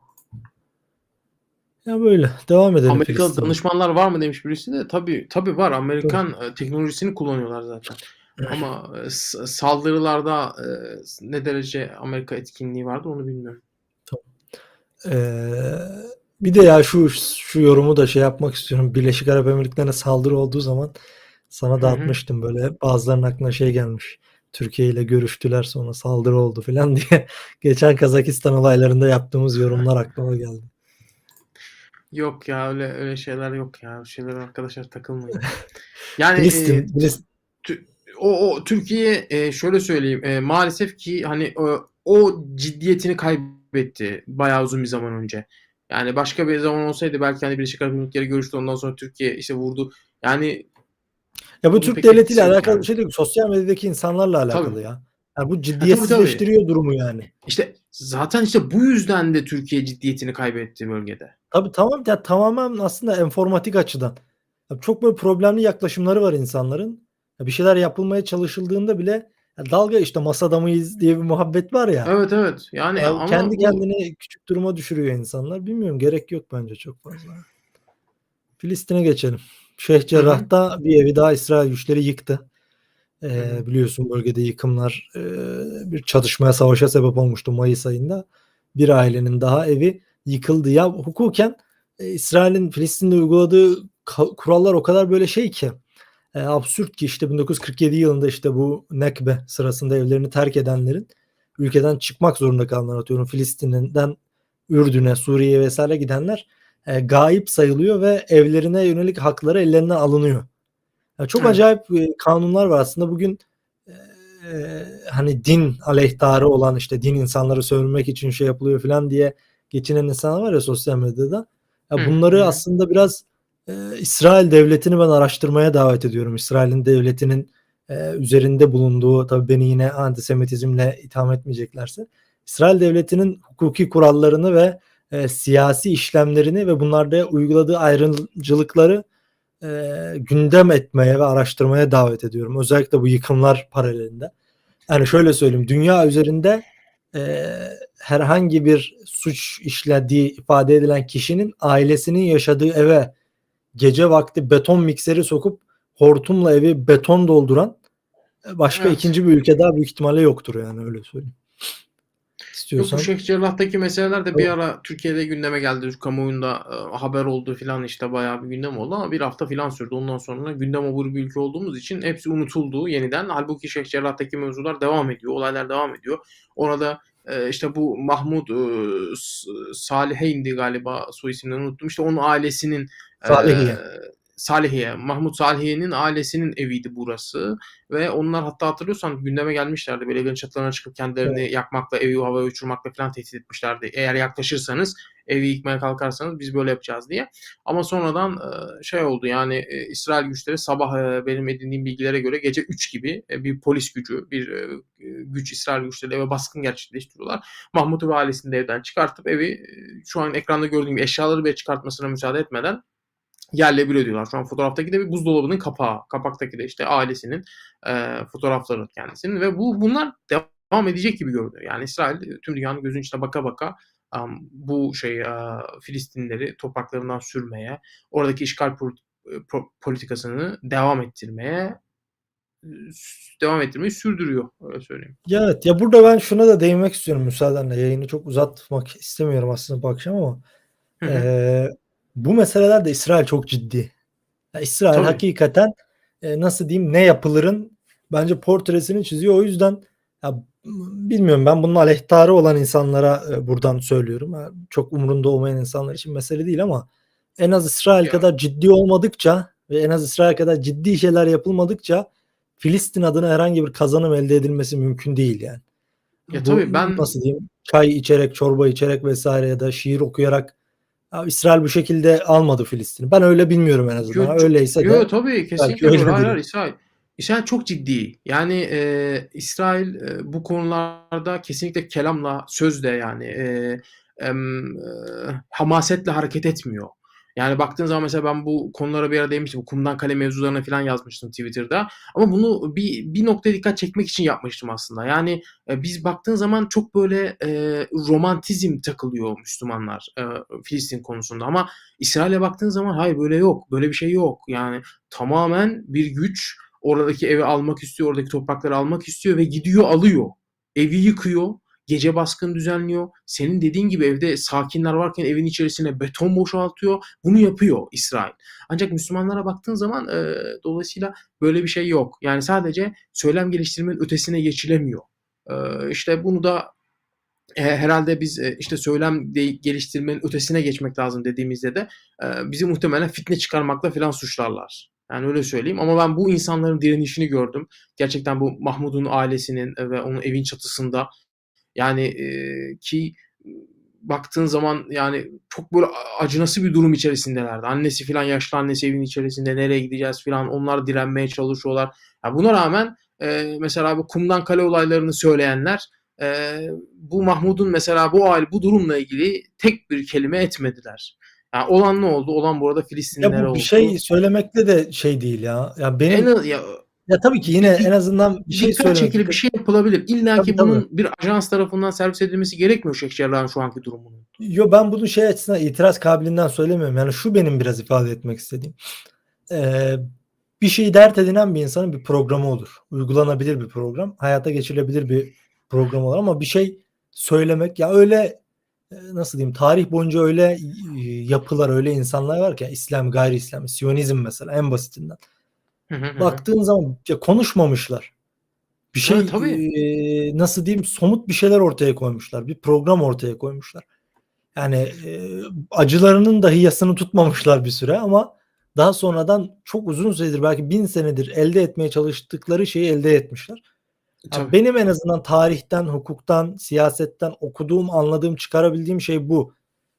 Ya böyle. Devam edelim Amerikalı Filistin'e. danışmanlar var mı demiş birisi de. Tabii tabii var. Amerikan e, teknolojisini kullanıyorlar zaten. Ama e, saldırılarda e, ne derece Amerika etkinliği vardı onu bilmiyorum. Ee, bir de ya şu şu yorumu da şey yapmak istiyorum. Birleşik Arap Emirlikleri'ne saldırı olduğu zaman sana Hı da hı. atmıştım böyle. Bazılarının aklına şey gelmiş. Türkiye ile görüştüler sonra saldırı oldu falan diye. Geçen Kazakistan olaylarında yaptığımız yorumlar aklıma geldi. Yok ya öyle öyle şeyler yok ya. Öyle şeyler arkadaşlar takılmayın. Yani e, Filistin, Filistin Tü- o, o Türkiye e, şöyle söyleyeyim e, maalesef ki hani o, o ciddiyetini kaybetti bayağı uzun bir zaman önce. Yani başka bir zaman olsaydı belki hani Birleşik Arap Emirlikleri görüştü ondan sonra Türkiye işte vurdu. Yani Ya bu Türk devletiyle alakalı yani. bir şey değil. Sosyal medyadaki insanlarla alakalı Tabii. ya. Yani bu ciddiyetsizleştiriyor durumu yani. işte zaten işte bu yüzden de Türkiye ciddiyetini kaybetti bölgede. Tabii tamam ya tamamen aslında enformatik açıdan. Ya çok böyle problemli yaklaşımları var insanların. Ya bir şeyler yapılmaya çalışıldığında bile dalga işte masada mıyız diye bir muhabbet var ya. Evet evet yani Ya ama kendi bu- kendini küçük duruma düşürüyor insanlar. Bilmiyorum gerek yok bence çok fazla. Filistin'e geçelim. Şeyh Cerrah'ta bir evi daha İsrail güçleri yıktı. Ee, biliyorsun bölgede yıkımlar e, bir çatışmaya savaşa sebep olmuştu Mayıs ayında. Bir ailenin daha evi yıkıldı. Ya hukuken e, İsrail'in Filistin'de uyguladığı kurallar o kadar böyle şey ki e, absürt ki işte 1947 yılında işte bu Nekbe sırasında evlerini terk edenlerin ülkeden çıkmak zorunda kalanlar atıyorum Filistin'den Ürdün'e, Suriye'ye vesaire gidenler e, gayip sayılıyor ve evlerine yönelik hakları ellerinden alınıyor. Ya çok Evet. acayip e, kanunlar var aslında bugün e, e, hani din aleyhtarı olan işte din insanları sömürmek için şey yapılıyor falan diye geçinen insanlar var ya sosyal medyada. Ya bunları hı. aslında biraz e, İsrail devletini ben araştırmaya davet ediyorum. İsrail'in devletinin e, üzerinde bulunduğu tabii beni yine antisemitizmle itham etmeyeceklerse İsrail devletinin hukuki kurallarını ve e, siyasi işlemlerini ve bunlarda uyguladığı ayrımcılıkları e, gündem etmeye ve araştırmaya davet ediyorum. Özellikle bu yıkımlar paralelinde. Yani şöyle söyleyeyim, dünya üzerinde e, herhangi bir suç işlediği ifade edilen kişinin ailesinin yaşadığı eve gece vakti beton mikseri sokup hortumla evi beton dolduran e, başka Evet. ikinci bir ülke daha büyük ihtimalle yoktur yani öyle söyleyeyim. istiyorsan. Yok bu Şeyh Cerrah'taki meseleler de bir ara Türkiye'de gündeme geldi. Kamuoyunda e, haber oldu filan işte bayağı bir gündem oldu ama bir hafta filan sürdü. Ondan sonra gündem oburu bir ülke olduğumuz için hepsi unutuldu yeniden. Halbuki Şeyh Cerrah'taki mevzular devam ediyor. Olaylar devam ediyor. Orada e, işte bu Mahmud e, S- Saliheyn'di galiba soy isimlerini unuttum. İşte onun ailesinin Salihiye. Salihiye, Mahmut Salihiye'nin ailesinin eviydi burası ve onlar hatta hatırlıyorsan gündeme gelmişlerdi. Böyle evin çatılarına çıkıp kendilerini yakmakla, evi havaya uçurmakla falan tehdit etmişlerdi. Eğer yaklaşırsanız, evi yıkmaya kalkarsanız biz böyle yapacağız diye. Ama sonradan şey oldu yani İsrail güçleri sabah benim edindiğim bilgilere göre gece 3 gibi bir polis gücü, bir güç İsrail güçleri eve baskın gerçekleştiriyorlar. Mahmut'u ve ailesini de evden çıkartıp evi şu an ekranda gördüğüm gibi eşyaları bile çıkartmasına müsaade etmeden yerle bir ediyorlar. Şu an fotoğraftaki de bir buzdolabının kapağı. Kapaktaki de işte ailesinin e, fotoğrafları kendisinin ve bu bunlar devam edecek gibi görünüyor. Yani İsrail e, tüm dünyanın gözünün içine baka baka um, bu şey uh, Filistinleri topraklarından sürmeye, oradaki işgal pro- pro- politikasını devam ettirmeye e, devam ettirmeyi sürdürüyor öyle söyleyeyim. Ya evet ya burada ben şuna da değinmek istiyorum müsaadenle. Yayını çok uzatmak istemiyorum aslında bu akşam ama eee, bu meselelerde İsrail çok ciddi. Ya İsrail Tabii. hakikaten e, nasıl diyeyim ne yapılırın bence portresini çiziyor. O yüzden ya, bilmiyorum ben bunun aleyhtarı olan insanlara e, buradan söylüyorum. Ha, çok umurunda olmayan insanlar için mesele değil ama en az İsrail Ya. kadar ciddi olmadıkça ve en az İsrail kadar ciddi şeyler yapılmadıkça Filistin adına herhangi bir kazanım elde edilmesi mümkün değil yani. Ya Bu tabii ben nasıl diyeyim çay içerek, çorba içerek vesaire ya da şiir okuyarak ya İsrail bu şekilde almadı Filistin'i. Ben öyle bilmiyorum en azından. Yo, Öyleyse de Yo tabii kesinlikle öyle. Hayır hayır İsrail. İsrail çok ciddi. Yani e, İsrail e, bu konularda kesinlikle kelamla, sözle yani e, e, hamasetle hareket etmiyor. Yani baktığın zaman mesela ben bu konulara bir ara değinmiştim. Bu kumdan kale mevzularına falan yazmıştım Twitter'da. Ama bunu bir, bir noktaya dikkat çekmek için yapmıştım aslında. Yani e, biz baktığın zaman çok böyle e, romantizm takılıyor Müslümanlar e, Filistin konusunda. Ama İsrail'e baktığın zaman hayır böyle yok. Böyle bir şey yok. Yani tamamen bir güç oradaki evi almak istiyor, oradaki toprakları almak istiyor ve gidiyor alıyor. Evi yıkıyor, gece baskın düzenliyor. Senin dediğin gibi evde sakinler varken evin içerisine beton boşaltıyor. Bunu yapıyor İsrail. Ancak Müslümanlara baktığın zaman e, dolayısıyla böyle bir şey yok. Yani sadece söylem geliştirmenin ötesine geçilemiyor. E, işte bunu da e, herhalde biz e, işte söylem geliştirmenin ötesine geçmek lazım dediğimizde de bizi muhtemelen fitne çıkarmakla falan suçlarlar. Yani öyle söyleyeyim ama ben bu insanların direnişini gördüm. Gerçekten bu Mahmud'un ailesinin ve onun evin çatısında yani e, ki baktığın zaman yani çok böyle acınası bir durum içerisindelerdi. Annesi falan yaşlı annesi evin içerisinde nereye gideceğiz falan onlar direnmeye çalışıyorlar. Ya buna rağmen e, mesela bu kumdan kale olaylarını söyleyenler e, bu Mahmud'un mesela bu aile bu durumla ilgili tek bir kelime etmediler. Yani olan ne oldu? Olan burada Filistinliler ya bu oldu. bir şey söylemekle de şey değil ya. Ya benim En, ya, ya tabii ki yine en azından bir şey söylemek. çekili bir şey yapılabilir. İlla Tabii, ki tabii. bunun bir ajans tarafından servis edilmesi gerekmiyor Cerrah'ın şu anki durumunun. Yo ben bunu şey açısından itiraz kabiliğinden söylemiyorum. Yani şu benim biraz ifade etmek istediğim. Ee, bir şeyi dert edinen bir insanın bir programı olur. Uygulanabilir bir program. Hayata geçirilebilir bir program olur ama bir şey söylemek ya öyle e, nasıl diyeyim tarih boyunca öyle e, yapılar öyle insanlar var ki İslam gayri İslam Siyonizm mesela en basitinden. Hı hı hı. Baktığın zaman ya konuşmamışlar. Bir şey Evet, tabii. e, nasıl diyeyim somut bir şeyler ortaya koymuşlar. Bir program ortaya koymuşlar. Yani e, acılarının dahi yasını tutmamışlar bir süre ama daha sonradan çok uzun süredir belki bin senedir elde etmeye çalıştıkları şeyi elde etmişler. Ya Tabii. benim en azından tarihten, hukuktan, siyasetten okuduğum, anladığım, çıkarabildiğim şey bu.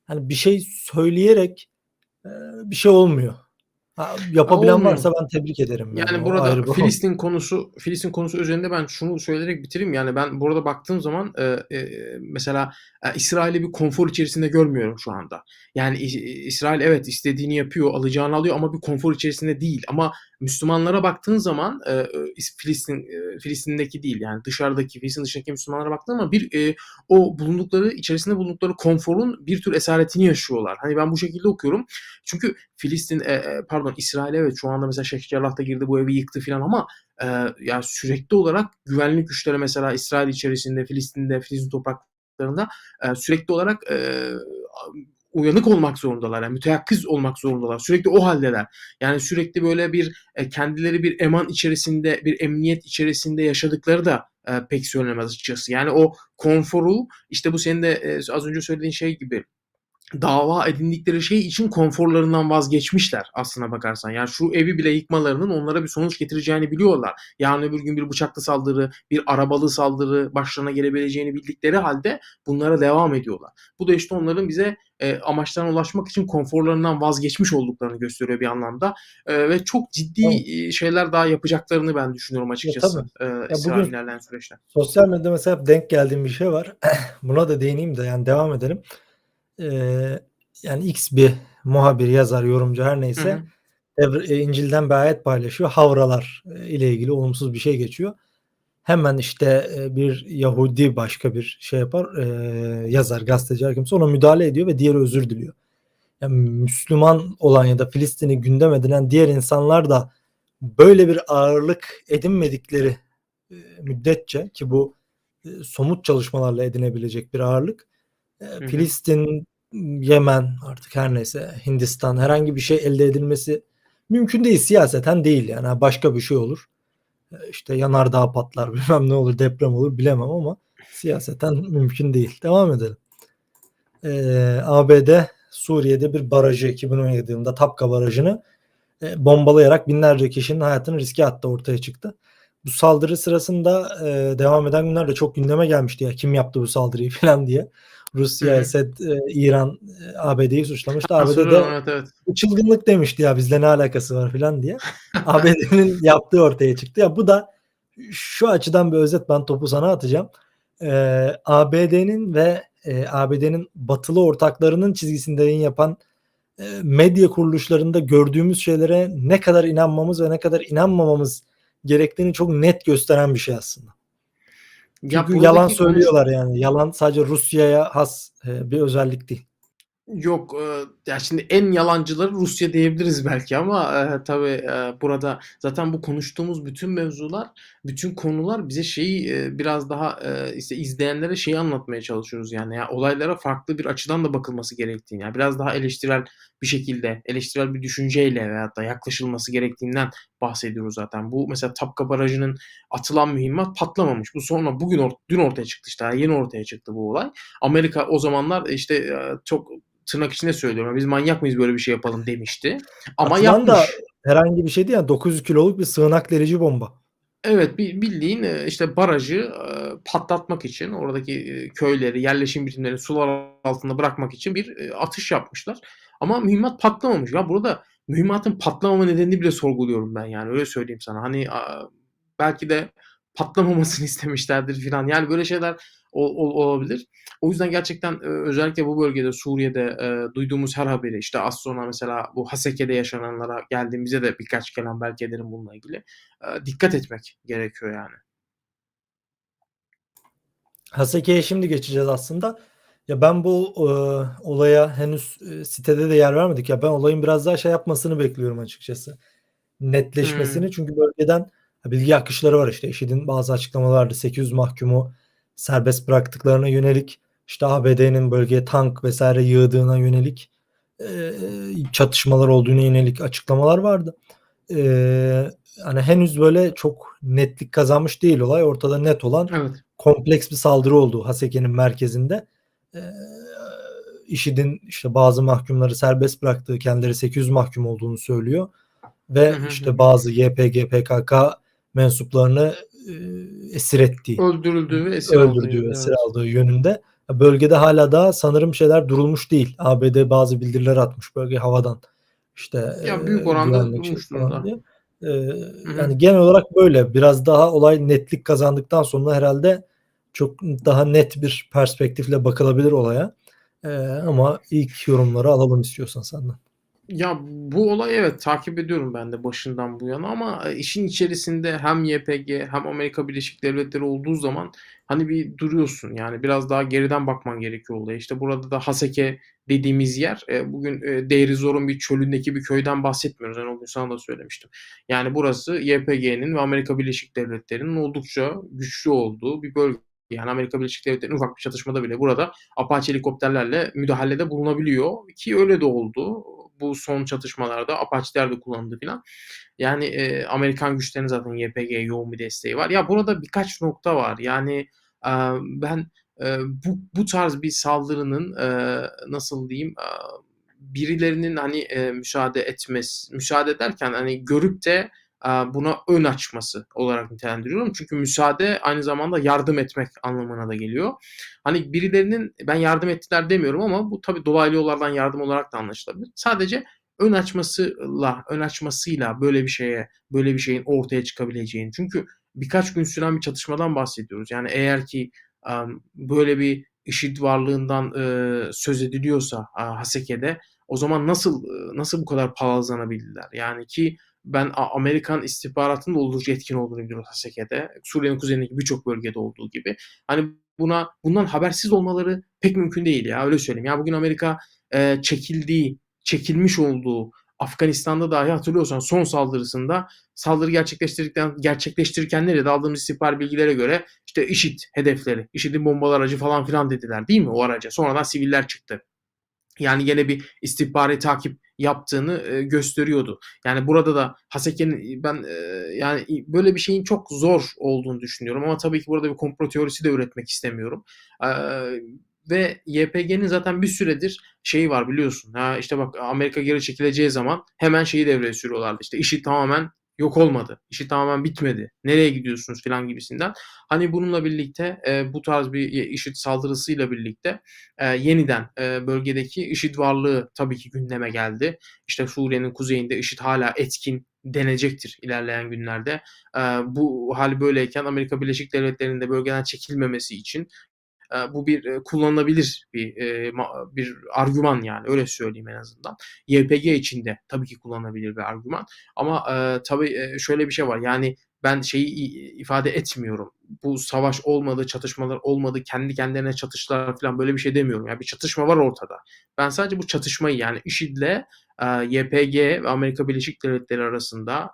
Hani bir şey söyleyerek e, bir şey olmuyor. Ha, yapabilen olmuyor. varsa ben tebrik ederim. Yani o burada. Filistin konusu Filistin konusu üzerinde ben şunu söyleyerek bitireyim. Yani ben burada baktığım zaman e, e, mesela e, İsrail'i bir konfor içerisinde görmüyorum şu anda. Yani İ- İsrail evet istediğini yapıyor, alacağını alıyor ama bir konfor içerisinde değil. Ama Müslümanlara baktığın zaman e, e, Filistin e, Filistin'deki değil yani dışarıdaki Filistin dışındaki Müslümanlara baktığın zaman bir e, o bulundukları içerisinde bulundukları konforun bir tür esaretini yaşıyorlar. Hani ben bu şekilde okuyorum. Çünkü Filistin e, e, pardon İsrail evet şu anda mesela Şeyh Cerrah da girdi bu evi yıktı falan ama e, yani sürekli olarak güvenlik güçleri mesela İsrail içerisinde Filistin'de Filistin topraklarında e, sürekli olarak e, uyanık olmak zorundalar. Yani müteyakkız olmak zorundalar. Sürekli o haldeler. Yani sürekli böyle bir e, kendileri bir eman içerisinde, bir emniyet içerisinde yaşadıkları da e, pek söylenemez açıkçası. Yani o konforu işte bu senin de e, az önce söylediğin şey gibi dava edindikleri şey için konforlarından vazgeçmişler aslına bakarsan. Yani şu evi bile yıkmalarının onlara bir sonuç getireceğini biliyorlar. Yarın öbür gün bir bıçaklı saldırı, bir arabalı saldırı başlarına gelebileceğini bildikleri halde bunlara devam ediyorlar. Bu da işte onların bize e, amaçlarına ulaşmak için konforlarından vazgeçmiş olduklarını gösteriyor bir anlamda. E, ve çok ciddi Evet. şeyler daha yapacaklarını ben düşünüyorum açıkçası. E, İsrail bugün- ilerleyen süreçte. Sosyal medyada mesela denk geldiğim bir şey var. Buna da değineyim de yani devam edelim. Ee, yani X bir muhabir, yazar, yorumcu her Hı neyse hı. E, İncil'den bir ayet paylaşıyor. Havralar e, ile ilgili olumsuz bir şey geçiyor. Hemen işte e, bir Yahudi başka bir şey yapar, e, yazar, gazeteci her kimse ona müdahale ediyor ve diğeri özür diliyor. Yani Müslüman olan ya da Filistin'i gündem edinen diğer insanlar da böyle bir ağırlık edinmedikleri e, müddetçe ki bu e, somut çalışmalarla edinebilecek bir ağırlık e, hı. Filistin, Yemen artık her neyse Hindistan herhangi bir şey elde edilmesi mümkün değil. Siyaseten değil yani. Başka bir şey olur. E, işte yanardağ patlar bilmem ne olur deprem olur bilemem ama siyaseten mümkün değil. Devam edelim. Ee, ABD Suriye'de bir barajı 2017 yılında Tapka barajını e, bombalayarak binlerce kişinin hayatını riske attı ortaya çıktı. Bu saldırı sırasında e, devam eden günlerde çok gündeme gelmişti ya kim yaptı bu saldırıyı falan diye. Rusya. Esed, e, İran, e, ABD'yi suçlamıştı. ABD de evet evet. bu çılgınlık demişti ya bizle ne alakası var falan diye. ABD'nin yaptığı ortaya çıktı. Ya bu da şu açıdan bir özet ben topu sana atacağım. Ee, ABD'nin ve e, ABD'nin batılı ortaklarının çizgisinde yayın yapan e, medya kuruluşlarında gördüğümüz şeylere ne kadar inanmamız ve ne kadar inanmamamız gerektiğini çok net gösteren bir şey aslında. Ya Çünkü yalan buradaki konuş- söylüyorlar yani. Yalan sadece Rusya'ya has e, bir özellik değil. Yok, eee, ya şimdi en yalancıları Rusya diyebiliriz belki ama eee, tabii eee, burada zaten bu konuştuğumuz bütün mevzular, bütün konular bize şeyi eee, biraz daha eee, işte izleyenlere şeyi anlatmaya çalışıyoruz yani ya olaylara farklı bir açıdan da bakılması gerektiğini, yani biraz daha eleştirel bir şekilde, eleştirel bir düşünceyle veyahut da yaklaşılması gerektiğinden bahsediyoruz zaten. Bu mesela Tapka Barajı'nın atılan mühimmat patlamamış. Bu sonra bugün or- dün ortaya çıktı işte yeni ortaya çıktı bu olay. Amerika o zamanlar işte eee, çok tırnak içinde söylüyorum. Biz manyak mıyız böyle bir şey yapalım demişti. Ama Atılan yapmış. da herhangi bir şey değil yani 900 kiloluk bir sığınak delici bomba. Evet bi- bildiğin e, işte barajı e, patlatmak için oradaki e, köyleri, yerleşim birimlerini sular altında bırakmak için bir e, atış yapmışlar. Ama mühimmat patlamamış. Ya burada mühimmatın patlamama nedenini bile sorguluyorum ben yani öyle söyleyeyim sana. Hani belki de patlamamasını istemişlerdir filan. Yani böyle şeyler ol- ol- olabilir. O yüzden gerçekten e, özellikle bu bölgede Suriye'de e, duyduğumuz her haberi işte az sonra mesela bu Haseke'de yaşananlara geldiğimizde de birkaç kelam belki ederim bununla ilgili. E, dikkat etmek gerekiyor yani. Haseke'ye şimdi geçeceğiz aslında. Ya ben bu e, olaya henüz e, sitede de yer vermedik. Ya ben olayın biraz daha şey yapmasını bekliyorum açıkçası. Netleşmesini. Hmm. Çünkü bölgeden bilgi akışları var işte. IŞİD'in bazı açıklamaları vardı. 800 mahkumu serbest bıraktıklarına yönelik işte ABD'nin bölgeye tank vesaire yığdığına yönelik e, çatışmalar olduğuna yönelik açıklamalar vardı. E, hani henüz böyle çok netlik kazanmış değil olay. Ortada net olan Evet. kompleks bir saldırı oldu Haseke'nin merkezinde. Ee, IŞİD'in işte bazı mahkumları serbest bıraktığı, kendileri 800 mahkum olduğunu söylüyor. Ve Hı hı işte bazı YPG, PKK mensuplarını e, esir ettiği, Öldürüldüğü ve esir aldığı. öldürdüğü, Evet. esir aldığı yönünde. Bölgede hala da sanırım şeyler durulmuş değil. ABD bazı bildiriler atmış bölge havadan. İşte Ya büyük e, oranda durmuş durumda. diye. Ee, hı. yani genel olarak böyle. Biraz daha olay netlik kazandıktan sonra herhalde çok daha net bir perspektifle bakılabilir olaya. Ee, ama ilk yorumları alalım istiyorsan senden. Ya bu olay evet takip ediyorum ben de başından bu yana ama e, işin içerisinde hem YPG hem Amerika Birleşik Devletleri olduğu zaman hani bir duruyorsun. Yani biraz daha geriden bakman gerekiyor olaya. İşte burada da Haseke dediğimiz yer e, bugün e, Deir Zor'un bir çölündeki bir köyden bahsetmiyoruz. Yani o gün sana da söylemiştim. Yani burası YPG'nin ve Amerika Birleşik Devletleri'nin oldukça güçlü olduğu bir bölge. Yani Amerika Birleşik Devletleri'nin ufak bir çatışmada bile burada Apache helikopterlerle müdahalede bulunabiliyor ki öyle de oldu. Bu son çatışmalarda Apache'ler de kullanıldı filan. Yani e, Amerikan güçlerinin zaten YPG'ye yoğun bir desteği var. Ya burada birkaç nokta var. Yani e, ben e, bu bu tarz bir saldırının e, nasıl diyeyim e, birilerinin hani e, müsaade etmesi, müsaade derken hani görüp de buna ön açması olarak nitelendiriyorum. Çünkü müsaade aynı zamanda yardım etmek anlamına da geliyor. Hani birilerinin ben yardım ettiler demiyorum ama bu tabii dolaylı yollardan yardım olarak da anlaşılabilir. Sadece ön açmasıyla, ön açmasıyla böyle bir şeye, böyle bir şeyin ortaya çıkabileceğini. Çünkü birkaç gün süren bir çatışmadan bahsediyoruz. Yani eğer ki um, böyle bir IŞİD varlığından e, söz ediliyorsa e, Haseke'de o zaman nasıl e, nasıl bu kadar palazlanabildiler? Yani ki ben Amerikan istihbaratının oldukça etkin olduğunu biliyorum Haseke'de. Suriye'nin kuzeyindeki birçok bölgede olduğu gibi. Hani buna bundan habersiz olmaları pek mümkün değil ya öyle söyleyeyim. Ya bugün Amerika e, çekildiği, çekilmiş olduğu Afganistan'da dahi hatırlıyorsan son saldırısında saldırı gerçekleştirdikten gerçekleştirirken nerede aldığımız istihbar bilgilere göre işte IŞİD hedefleri, IŞİD'in bombalı aracı falan filan dediler değil mi o araca? Sonradan siviller çıktı. Yani gene bir istihbari takip yaptığını e, gösteriyordu. Yani burada da Haseke'nin ben e, yani böyle bir şeyin çok zor olduğunu düşünüyorum ama tabii ki burada bir komplo teorisi de üretmek istemiyorum. E, ve YPG'nin zaten bir süredir şeyi var biliyorsun. Ha işte bak Amerika geri çekileceği zaman hemen şeyi devreye sürüyorlardı. İşte işi tamamen yok olmadı. İşi tamamen bitmedi. Nereye gidiyorsunuz filan gibisinden. Hani bununla birlikte e, bu tarz bir IŞİD saldırısıyla birlikte e, yeniden e, bölgedeki IŞİD varlığı tabii ki gündeme geldi. İşte Suriye'nin kuzeyinde IŞİD hala etkin denecektir ilerleyen günlerde. E, bu hal böyleyken Amerika Birleşik Devletleri'nin de bölgeden çekilmemesi için bu bir kullanılabilir bir bir argüman yani öyle söyleyeyim en azından. YPG için de tabii ki kullanılabilir bir argüman. Ama tabii şöyle bir şey var. Yani ben şeyi ifade etmiyorum. Bu savaş olmadı, çatışmalar olmadı, kendi kendilerine çatıştılar falan böyle bir şey demiyorum. Yani bir çatışma var ortada. Ben sadece bu çatışmayı yani IŞİD'le YPG ve Amerika Birleşik Devletleri arasında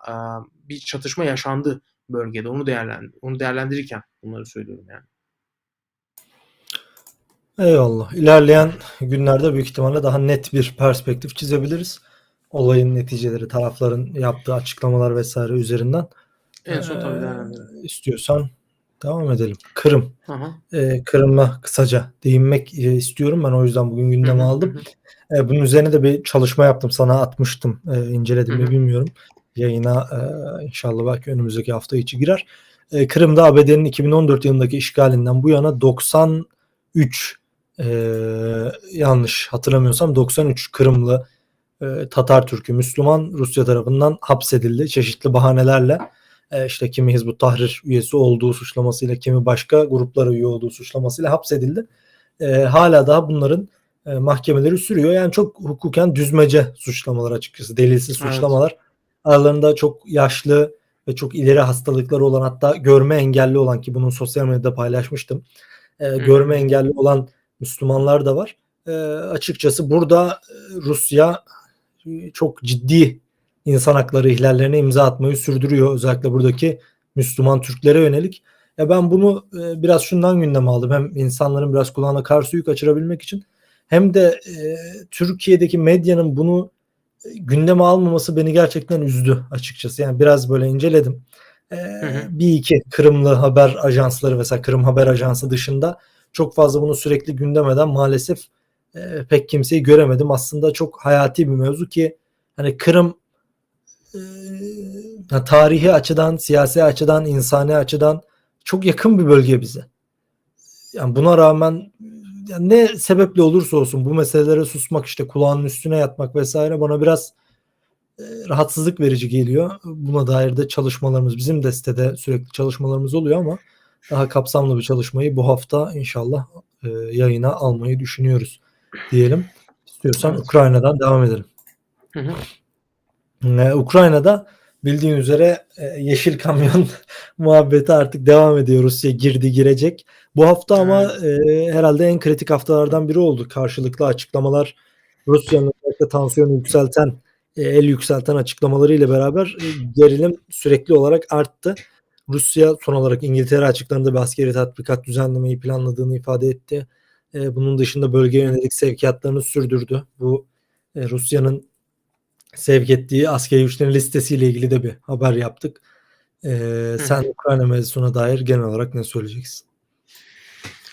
bir çatışma yaşandı bölgede. Onu değerlendir onu değerlendirirken bunları söylüyorum yani. Eyvallah. İlerleyen günlerde büyük ihtimalle daha net bir perspektif çizebiliriz. Olayın neticeleri, tarafların yaptığı açıklamalar vesaire üzerinden. En son tabii değerlendirelim. Ee, istiyorsan devam edelim. Kırım. Ee, Kırım'a kısaca değinmek e, istiyorum. Ben o yüzden bugün gündeme Hı hı, aldım. Ee, bunun üzerine de bir çalışma yaptım. Sana atmıştım. Ee, inceledim mi bilmiyorum. Yayına e, inşallah belki önümüzdeki hafta içi girer. Ee, Kırım'da ABD'nin 2014 yılındaki işgalinden bu yana 93 ee, yanlış hatırlamıyorsam 93 Kırımlı e, Tatar Türk'ü Müslüman Rusya tarafından hapsedildi çeşitli bahanelerle. E, işte kimi Hizbut Tahrir üyesi olduğu suçlamasıyla kimi başka gruplara üye olduğu suçlamasıyla hapsedildi. E, hala daha bunların e, mahkemeleri sürüyor. Yani çok hukuken düzmece suçlamalar açıkçası. Delilsiz Evet. suçlamalar. Aralarında çok yaşlı ve çok ileri hastalıkları olan hatta görme engelli olan ki bunun sosyal medyada paylaşmıştım. E, görme engelli olan Müslümanlar da var. E, açıkçası burada e, Rusya e, çok ciddi insan hakları ihlallerine imza atmayı sürdürüyor. Özellikle buradaki Müslüman Türklere yönelik. Ya ben bunu e, biraz şundan gündeme aldım. Hem insanların biraz kulağına kar suyu kaçırabilmek için hem de e, Türkiye'deki medyanın bunu gündeme almaması beni gerçekten üzdü açıkçası. Yani biraz böyle inceledim. E, hı. bir iki Kırımlı haber ajansları mesela Kırım Haber Ajansı dışında çok fazla bunu sürekli gündemeden maalesef e, pek kimseyi göremedim. Aslında çok hayati bir mevzu ki hani Kırım e, tarihi açıdan, siyasi açıdan, insani açıdan çok yakın bir bölge bize. Yani buna rağmen yani ne sebeple olursa olsun bu meselelere susmak işte kulağının üstüne yatmak vesaire bana biraz e, rahatsızlık verici geliyor. Buna dair de çalışmalarımız bizim de sitede sürekli çalışmalarımız oluyor ama daha kapsamlı bir çalışmayı bu hafta inşallah e, yayına almayı düşünüyoruz diyelim. İstiyorsan Evet. Ukrayna'dan devam edelim. Hı hı. Ee, Ukrayna'da bildiğin üzere e, yeşil kamyon muhabbeti artık devam ediyor. Rusya girdi girecek. Bu hafta ama e, herhalde en kritik haftalardan biri oldu. Karşılıklı açıklamalar Rusya'nın özellikle tansiyonu yükselten, e, el yükselten açıklamalarıyla beraber e, gerilim sürekli olarak arttı. Rusya son olarak İngiltere açıklarında bir askeri tatbikat düzenlemeyi planladığını ifade etti. E, bunun dışında bölgeye yönelik sevkiyatlarını sürdürdü. Bu e, Rusya'nın sevk ettiği askeri güçlerin listesiyle ilgili de bir haber yaptık. E, sen Ukrayna mevzusuna dair genel olarak ne söyleyeceksin?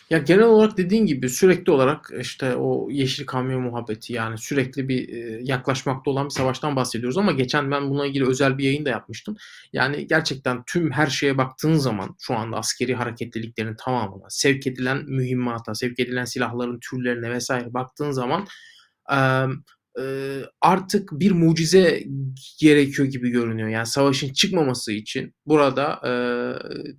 Ya genel olarak dediğin gibi sürekli olarak işte o yeşil kamyon muhabbeti yani sürekli bir e, yaklaşmakta olan bir savaştan bahsediyoruz ama geçen ben bununla ilgili özel bir yayın da yapmıştım. Yani gerçekten tüm her şeye baktığın zaman şu anda askeri hareketliliklerin tamamına, sevk edilen mühimmata, sevk edilen silahların türlerine vesaire baktığın zaman artık bir mucize gerekiyor gibi görünüyor. Yani savaşın çıkmaması için burada e,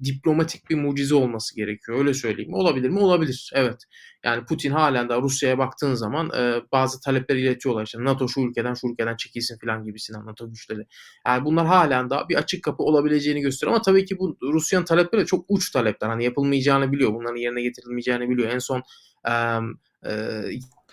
diplomatik bir mucize olması gerekiyor. Öyle söyleyeyim. Olabilir mi? Olabilir. Evet. Yani Putin halen daha Rusya'ya baktığın zaman e, bazı talepler iletiyorlar. İşte NATO şu ülkeden şu ülkeden çekilsin falan gibisinden NATO güçleri. Yani bunlar halen daha bir açık kapı olabileceğini gösteriyor. Ama tabii ki bu Rusya'nın talepleri çok uç talepler. Hani yapılmayacağını biliyor. Bunların yerine getirilmeyeceğini biliyor. En son e,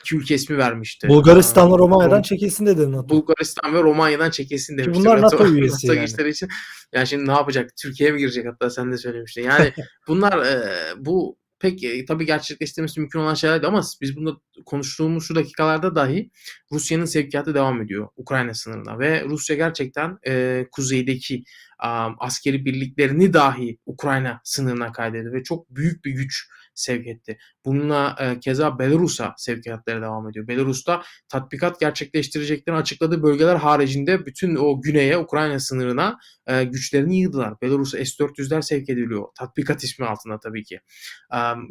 iki ülke ismi vermişti. Bulgaristan'la Romanya'dan Rom- çekilsin dedi NATO. Bulgaristan ve Romanya'dan çekilsin demişti. bunlar NATO üyesi yani. güçleri için. Yani şimdi ne yapacak? Türkiye'ye mi girecek hatta sen de söylemiştin. Yani bunlar e, bu pek e, tabii gerçekleştirmesi mümkün olan şeyler değil ama biz bunu konuştuğumuz şu dakikalarda dahi Rusya'nın sevkiyatı devam ediyor Ukrayna sınırına ve Rusya gerçekten e, kuzeydeki um, askeri birliklerini dahi Ukrayna sınırına kaydediyor ve çok büyük bir güç sevk etti. Bununla e, keza Belarus'a sevkiyatları devam ediyor. Belarus'ta tatbikat gerçekleştireceklerini açıkladığı bölgeler haricinde bütün o güneye Ukrayna sınırına e, güçlerini yığdılar. Belarus'a S-400'ler sevk ediliyor. Tatbikat ismi altında tabii ki.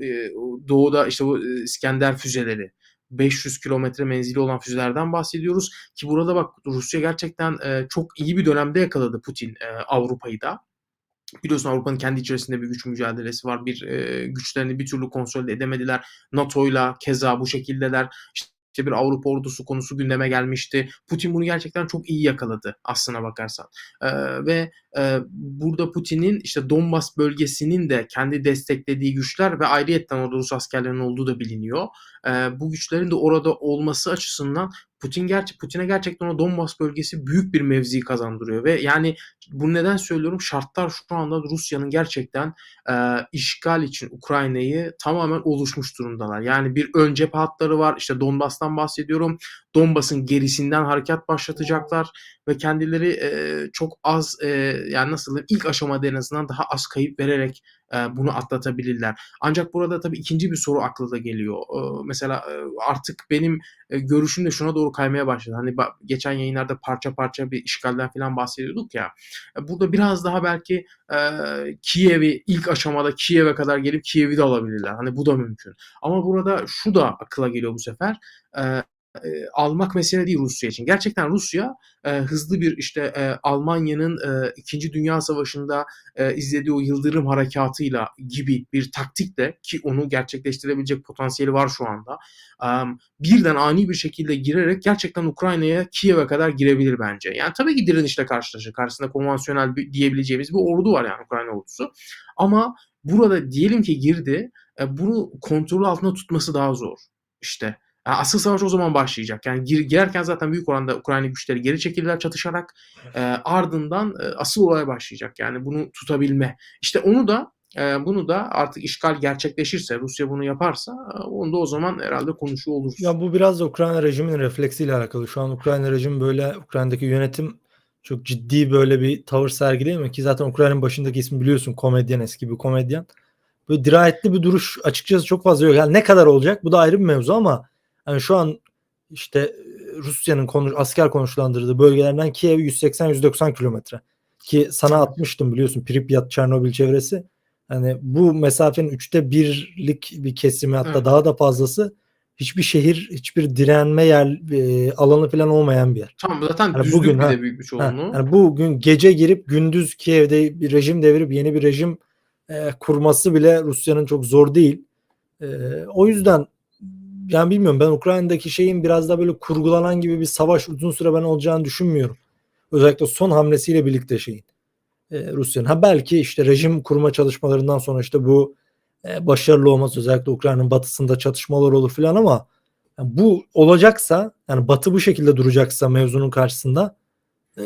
E, doğuda işte bu e, İskender füzeleri 500 kilometre menzili olan füzelerden bahsediyoruz. Ki burada bak Rusya gerçekten e, çok iyi bir dönemde yakaladı Putin e, Avrupa'yı da. Biliyorsun Avrupa'nın kendi içerisinde bir güç mücadelesi var. Bir e, güçlerini bir türlü konsolide edemediler. NATO'yla keza bu şekildeler. İşte bir Avrupa ordusu konusu gündeme gelmişti. Putin bunu gerçekten çok iyi yakaladı aslına bakarsan. E, ve e, burada Putin'in işte Donbas bölgesinin de kendi desteklediği güçler ve ayrıyetten orada Rus askerlerinin olduğu da biliniyor. E, bu güçlerin de orada olması açısından Putin gerçek Putin'e gerçekten o Donbas bölgesi büyük bir mevzi kazandırıyor ve yani bu neden söylüyorum? Şartlar şu anda Rusya'nın gerçekten e, işgal için Ukrayna'yı tamamen oluşmuş durumdalar. Yani bir ön cephe hatları var. İşte Donbas'tan bahsediyorum. Donbas'ın gerisinden harekat başlatacaklar ve kendileri e, çok az e, yani nasıl diyeyim ilk aşamada en azından daha az kayıp vererek bunu atlatabilirler. Ancak burada tabii ikinci bir soru akla da geliyor. E, mesela e, artık benim e, görüşüm de şuna doğru kaymaya başladı. Hani geçen yayınlarda parça parça bir işgalden falan bahsediyorduk ya. E, burada biraz daha belki e, Kiev'i ilk aşamada Kiev'e kadar gelip Kiev'i de alabilirler. Hani bu da mümkün. Ama burada şu da akla geliyor bu sefer. E, almak mesele değil Rusya için. Gerçekten Rusya e, hızlı bir işte e, Almanya'nın e, 2. Dünya Savaşı'nda e, izlediği o Yıldırım Harekatı'yla gibi bir taktikle ki onu gerçekleştirebilecek potansiyeli var şu anda. E, birden ani bir şekilde girerek gerçekten Ukrayna'ya Kiev'e kadar girebilir bence. Yani tabii ki direnişle karşılaşır. Karşısında konvansiyonel bir, diyebileceğimiz bir ordu var yani Ukrayna ordusu. Ama burada diyelim ki girdi, e, bunu kontrol altında tutması daha zor. İşte yani asıl savaş o zaman başlayacak. Yani gir, girerken zaten büyük oranda Ukrayna güçleri geri çekildiler çatışarak. E, ardından e, asıl olay başlayacak. Yani bunu tutabilme. İşte onu da e, bunu da artık işgal gerçekleşirse, Rusya bunu yaparsa e, onu da o zaman herhalde konuşuyor oluruz. Ya bu biraz da Ukrayna rejiminin refleksiyle alakalı. Şu an Ukrayna rejimi böyle Ukrayna'daki yönetim çok ciddi böyle bir tavır sergileyemiyor ki zaten Ukrayna'nın başındaki ismi biliyorsun komedyen eski bir komedyen. Böyle dirayetli bir duruş açıkçası çok fazla yok. Yani ne kadar olacak bu da ayrı bir mevzu ama yani şu an işte Rusya'nın konu, asker konuşlandırdığı bölgelerden Kiev 180-190 kilometre. Ki sana atmıştım biliyorsun Pripyat, Çernobil çevresi. Hani bu mesafenin üçte birlik bir kesimi hatta Evet. daha da fazlası hiçbir şehir, hiçbir direnme yer e, alanı falan olmayan bir yer. Tamam zaten Yani bugün, bir ha, de büyük bir Ha, çoğunluğu. yani bugün gece girip gündüz Kiev'de bir rejim devirip yeni bir rejim e, kurması bile Rusya'nın çok zor değil. E, o yüzden yani bilmiyorum ben Ukrayna'daki şeyin biraz da böyle kurgulanan gibi bir savaş uzun süre ben olacağını düşünmüyorum. Özellikle son hamlesiyle birlikte şeyin e, Rusya'nın. Ha belki işte rejim kurma çalışmalarından sonra işte bu e, başarılı olmaz. Özellikle Ukrayna'nın batısında çatışmalar olur falan ama yani bu olacaksa yani batı bu şekilde duracaksa mevzunun karşısında e,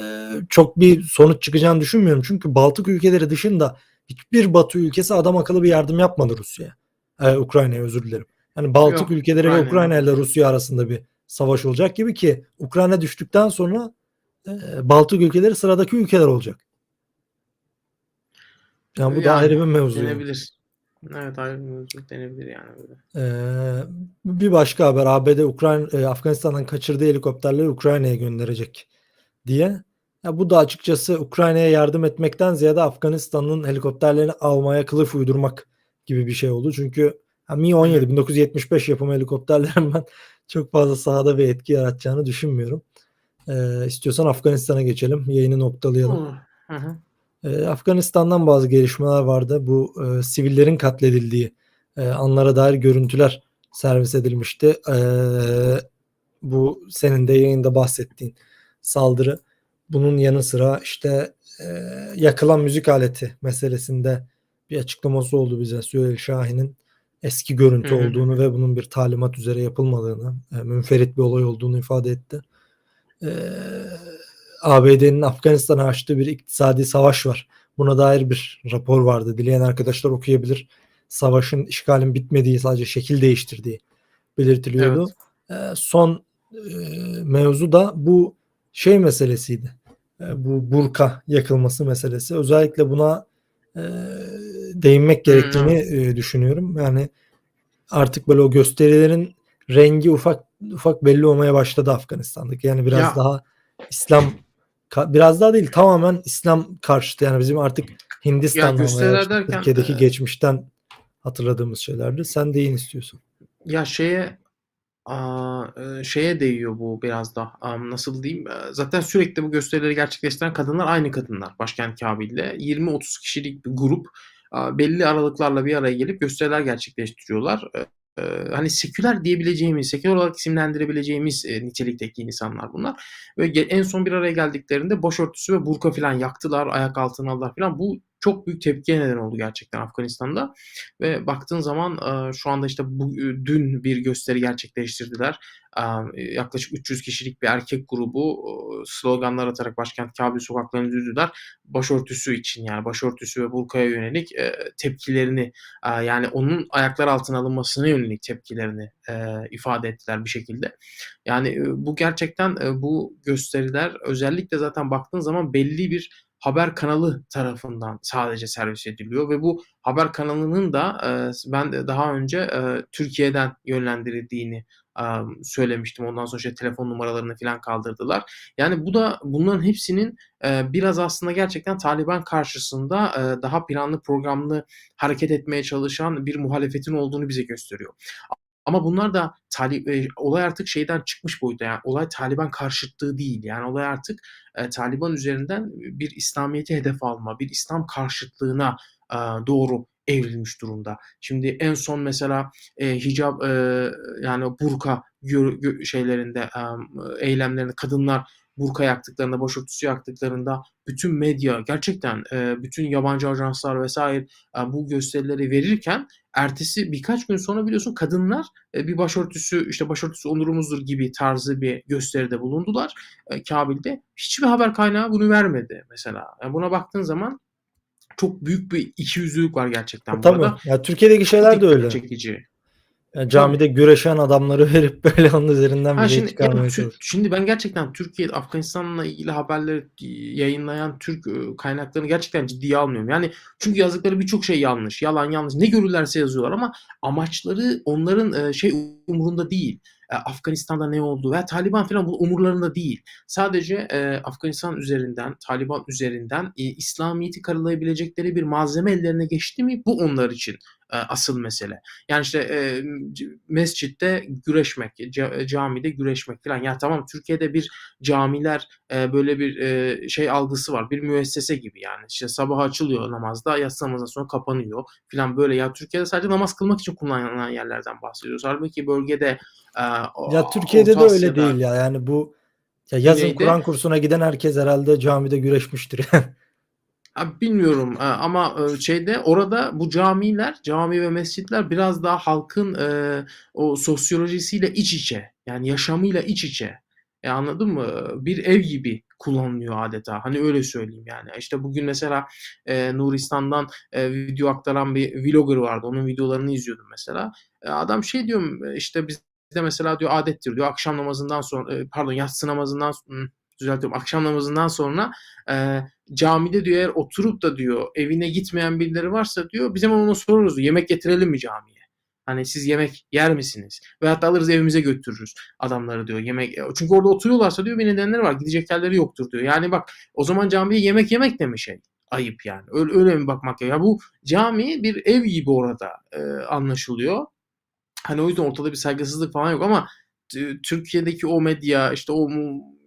çok bir sonuç çıkacağını düşünmüyorum. Çünkü Baltık ülkeleri dışında hiçbir Batı ülkesi adam akıllı bir yardım yapmadı Rusya'ya. Ee, Ukrayna'ya özür dilerim. Yani Baltık Yok, ülkeleri ve Ukrayna ile. Rusya arasında bir savaş olacak gibi ki Ukrayna düştükten sonra e, Baltık ülkeleri sıradaki ülkeler olacak. Yani bu da Yani, ayrı bir mevzu. yani. Denebilir. Evet ayrı bir mevzu denebilir yani böyle. Ee, bir başka haber ABD Ukrayna e, Afganistan'dan kaçırdığı helikopterleri Ukrayna'ya gönderecek diye. Ya bu da açıkçası Ukrayna'ya yardım etmekten ziyade Afganistan'ın helikopterlerini almaya kılıf uydurmak gibi bir şey oldu. Çünkü ha, Mi-17 1975 yapımı helikopterlerin ben çok fazla sahada bir etki yaratacağını düşünmüyorum. Ee, istiyorsan Afganistan'a geçelim. Yayını noktalayalım. Hı hı. Ee, Afganistan'dan bazı gelişmeler vardı. Bu e, sivillerin katledildiği e, anlara dair görüntüler servis edilmişti. Ee, bu senin de yayında bahsettiğin saldırı. Bunun yanı sıra işte e, yakılan müzik aleti meselesinde bir açıklaması oldu bize Süheyl Şahin'in eski görüntü Hı hı. olduğunu ve bunun bir talimat üzere yapılmadığını, e, münferit bir olay olduğunu ifade etti. Ee, ABD'nin Afganistan'a açtığı bir iktisadi savaş var. Buna dair bir rapor vardı. Dileyen arkadaşlar okuyabilir. Savaşın, işgalin bitmediği, sadece şekil değiştirdiği belirtiliyordu. Ee, son e, mevzu da bu şey meselesiydi. Ee, bu burka yakılması meselesi. Özellikle buna e, değinmek gerektiğini e, düşünüyorum. Yani artık böyle o gösterilerin rengi ufak ufak belli olmaya başladı Afganistan'daki. Yani biraz Ya- daha İslam biraz daha değil tamamen İslam karşıtı. Yani bizim artık derken, Türkiye'deki e, geçmişten hatırladığımız şeylerdi. Sen deyin istiyorsun. Ya şeye aa, e, şeye değiyor bu biraz da. Nasıl diyeyim? E, Zaten sürekli bu gösterileri gerçekleştiren kadınlar aynı kadınlar. Başkent Kabil'de 20-30 kişilik bir grup belli aralıklarla bir araya gelip gösteriler gerçekleştiriyorlar. E, e, Hani seküler diyebileceğimiz, seküler olarak isimlendirebileceğimiz e, nitelikteki insanlar bunlar. Ve en son bir araya geldiklerinde başörtüsü ve burka falan yaktılar, ayak altına aldılar falan. Bu çok büyük tepkiye neden oldu gerçekten Afganistan'da. Ve baktığın zaman e, şu anda işte bu, e, dün bir gösteri gerçekleştirdiler. E, Yaklaşık 300 kişilik bir erkek grubu sloganlar atarak başkent Kabil sokaklarını düzdüler. Başörtüsü için yani başörtüsü ve burkaya yönelik tepkilerini yani onun ayaklar altına alınmasına yönelik tepkilerini ifade ettiler bir şekilde. Yani bu gerçekten bu gösteriler özellikle zaten baktığın zaman belli bir haber kanalı tarafından sadece servis ediliyor ve bu haber kanalının da e, ben de daha önce e, Türkiye'den yönlendirildiğini e, söylemiştim. Ondan sonra işte telefon numaralarını falan kaldırdılar. Yani bu da bunların hepsinin biraz aslında gerçekten Taliban karşısında daha planlı programlı hareket etmeye çalışan bir muhalefetin olduğunu bize gösteriyor. Ama bunlar da Talib, e, olay artık şeyden çıkmış boyuta yani olay Taliban karşıtlığı değil. Yani olay artık e, Taliban üzerinden bir İslamiyet'i hedef alma, bir İslam karşıtlığına e, doğru evrilmiş durumda. Şimdi en son mesela e, hicab e, yani burka gö- gö- şeylerinde e, eylemlerinde kadınlar burka yaktıklarında, başörtüsü yaktıklarında bütün medya gerçekten e, bütün yabancı ajanslar vesaire e, bu gösterileri verirken ertesi birkaç gün sonra biliyorsun kadınlar e, bir başörtüsü işte başörtüsü onurumuzdur gibi tarzı bir gösteride bulundular e, Kabil'de. Hiçbir haber kaynağı bunu vermedi mesela. Yani buna baktığın zaman çok büyük bir ikiyüzlülük var gerçekten Tabii. burada. Ya Türkiye'deki şeyler de öyle. çekici. Yani camide güreşen adamları verip böyle onun üzerinden bir şey çıkarmaya çalışıyor. şimdi ben gerçekten Türkiye Afganistan'la ilgili haberleri yayınlayan Türk e, kaynaklarını gerçekten ciddiye almıyorum. Yani çünkü yazdıkları birçok şey yanlış, yalan yanlış. Ne görürlerse yazıyorlar ama amaçları onların e, şey umurunda değil. E, Afganistan'da ne oldu veya Taliban falan bu umurlarında değil. Sadece e, Afganistan üzerinden, Taliban üzerinden e, İslamiyet'i karalayabilecekleri bir malzeme ellerine geçti mi bu onlar için e, asıl mesele. Yani işte e, mescitte güreşmek, ca- camide güreşmek falan. Ya tamam Türkiye'de bir camiler e, böyle bir e, şey algısı var. Bir müessese gibi yani. İşte sabah açılıyor namazda, yatsı namazdan sonra kapanıyor falan böyle. Ya Türkiye'de sadece namaz kılmak için kullanılan yerlerden bahsediyoruz. Halbuki bölgede e, Ya Türkiye'de de öyle Asya'da- değil ya. Yani bu ya yazın Güneyde- Kur'an kursuna giden herkes herhalde camide güreşmiştir. Abi bilmiyorum e, ama e, şeyde orada bu camiler, cami ve mescitler biraz daha halkın e, o sosyolojisiyle iç içe. Yani yaşamıyla iç içe. E, anladın mı? Bir ev gibi kullanılıyor adeta. Hani öyle söyleyeyim yani. İşte bugün mesela e, Nuristan'dan e, video aktaran bir vlogger vardı. Onun videolarını izliyordum mesela. E, adam şey diyor işte bizde mesela diyor adettir diyor akşam namazından sonra e, pardon yatsı namazından hmm, düzeltiyorum akşam namazından sonra e, camide diyor eğer oturup da diyor evine gitmeyen birileri varsa diyor biz hemen ona soruruz diyor, yemek getirelim mi camiye? Hani siz yemek yer misiniz? Veyahut da alırız evimize götürürüz adamları diyor. Yemek çünkü orada oturuyorlarsa diyor bir nedenleri var. Gidecek yerleri yoktur diyor. Yani bak o zaman camiye yemek yemek de mi şey? Ayıp yani. Öyle, öyle mi bakmak ya? Bu cami bir ev gibi orada e, anlaşılıyor. Hani o yüzden ortada bir saygısızlık falan yok ama Türkiye'deki o medya işte o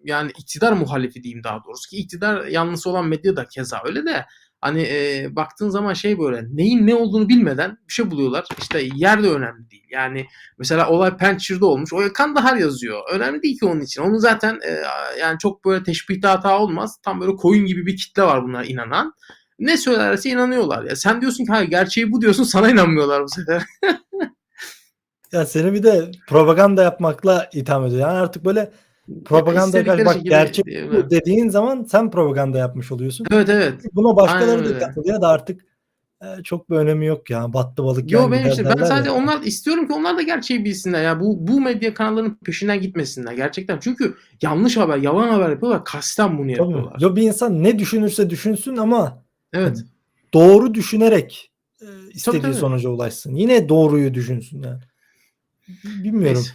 yani iktidar muhalifi diyeyim daha doğrusu ki iktidar yanlısı olan medya da keza öyle de hani e, baktığın zaman şey böyle neyin ne olduğunu bilmeden bir şey buluyorlar. İşte yer de önemli değil. Yani mesela olay Pençir'de olmuş. O Kandahar yazıyor. Önemli değil ki onun için. Onu zaten e, yani çok böyle teşbihte hata olmaz. Tam böyle koyun gibi bir kitle var bunlar inanan. Ne söylerse inanıyorlar. Ya sen diyorsun ki hayır gerçeği bu diyorsun sana inanmıyorlar bu sefer. Ya seni bir de propaganda yapmakla itham ediyor. Yani artık böyle propaganda İstedikleri bak şekilde gerçek bu dediğin zaman sen propaganda yapmış oluyorsun. Evet evet. Buna başkaları Aynen da öyle. katılıyor da artık e, çok bir önemi yok ya. Battı balık Yo yan benim işte ben sadece ya. onlar istiyorum ki onlar da gerçeği bilsinler ya. Bu bu medya kanallarının peşinden gitmesinler gerçekten. Çünkü yanlış haber, yalan haber yapıyorlar. Kasten bunu Tabii. yapıyorlar. Yo bir insan ne düşünürse düşünsün ama Evet. doğru düşünerek e, istediği tabii. sonuca ulaşsın. Yine doğruyu düşünsün yani. Bilmiyorum. Neyse.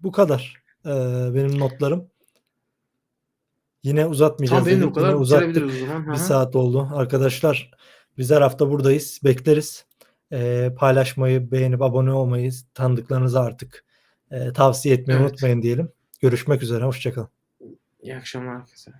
Bu kadar e, benim notlarım. Yine uzatmayacağız. Tamam benim o kadar uzattık. bitirebiliriz o zaman. Bir saat oldu. Arkadaşlar biz her hafta buradayız. Bekleriz. E, paylaşmayı, beğenip abone olmayı, tanıdıklarınıza artık e, tavsiye etmeyi Evet. unutmayın diyelim. Görüşmek üzere. Hoşçakalın. İyi akşamlar herkese.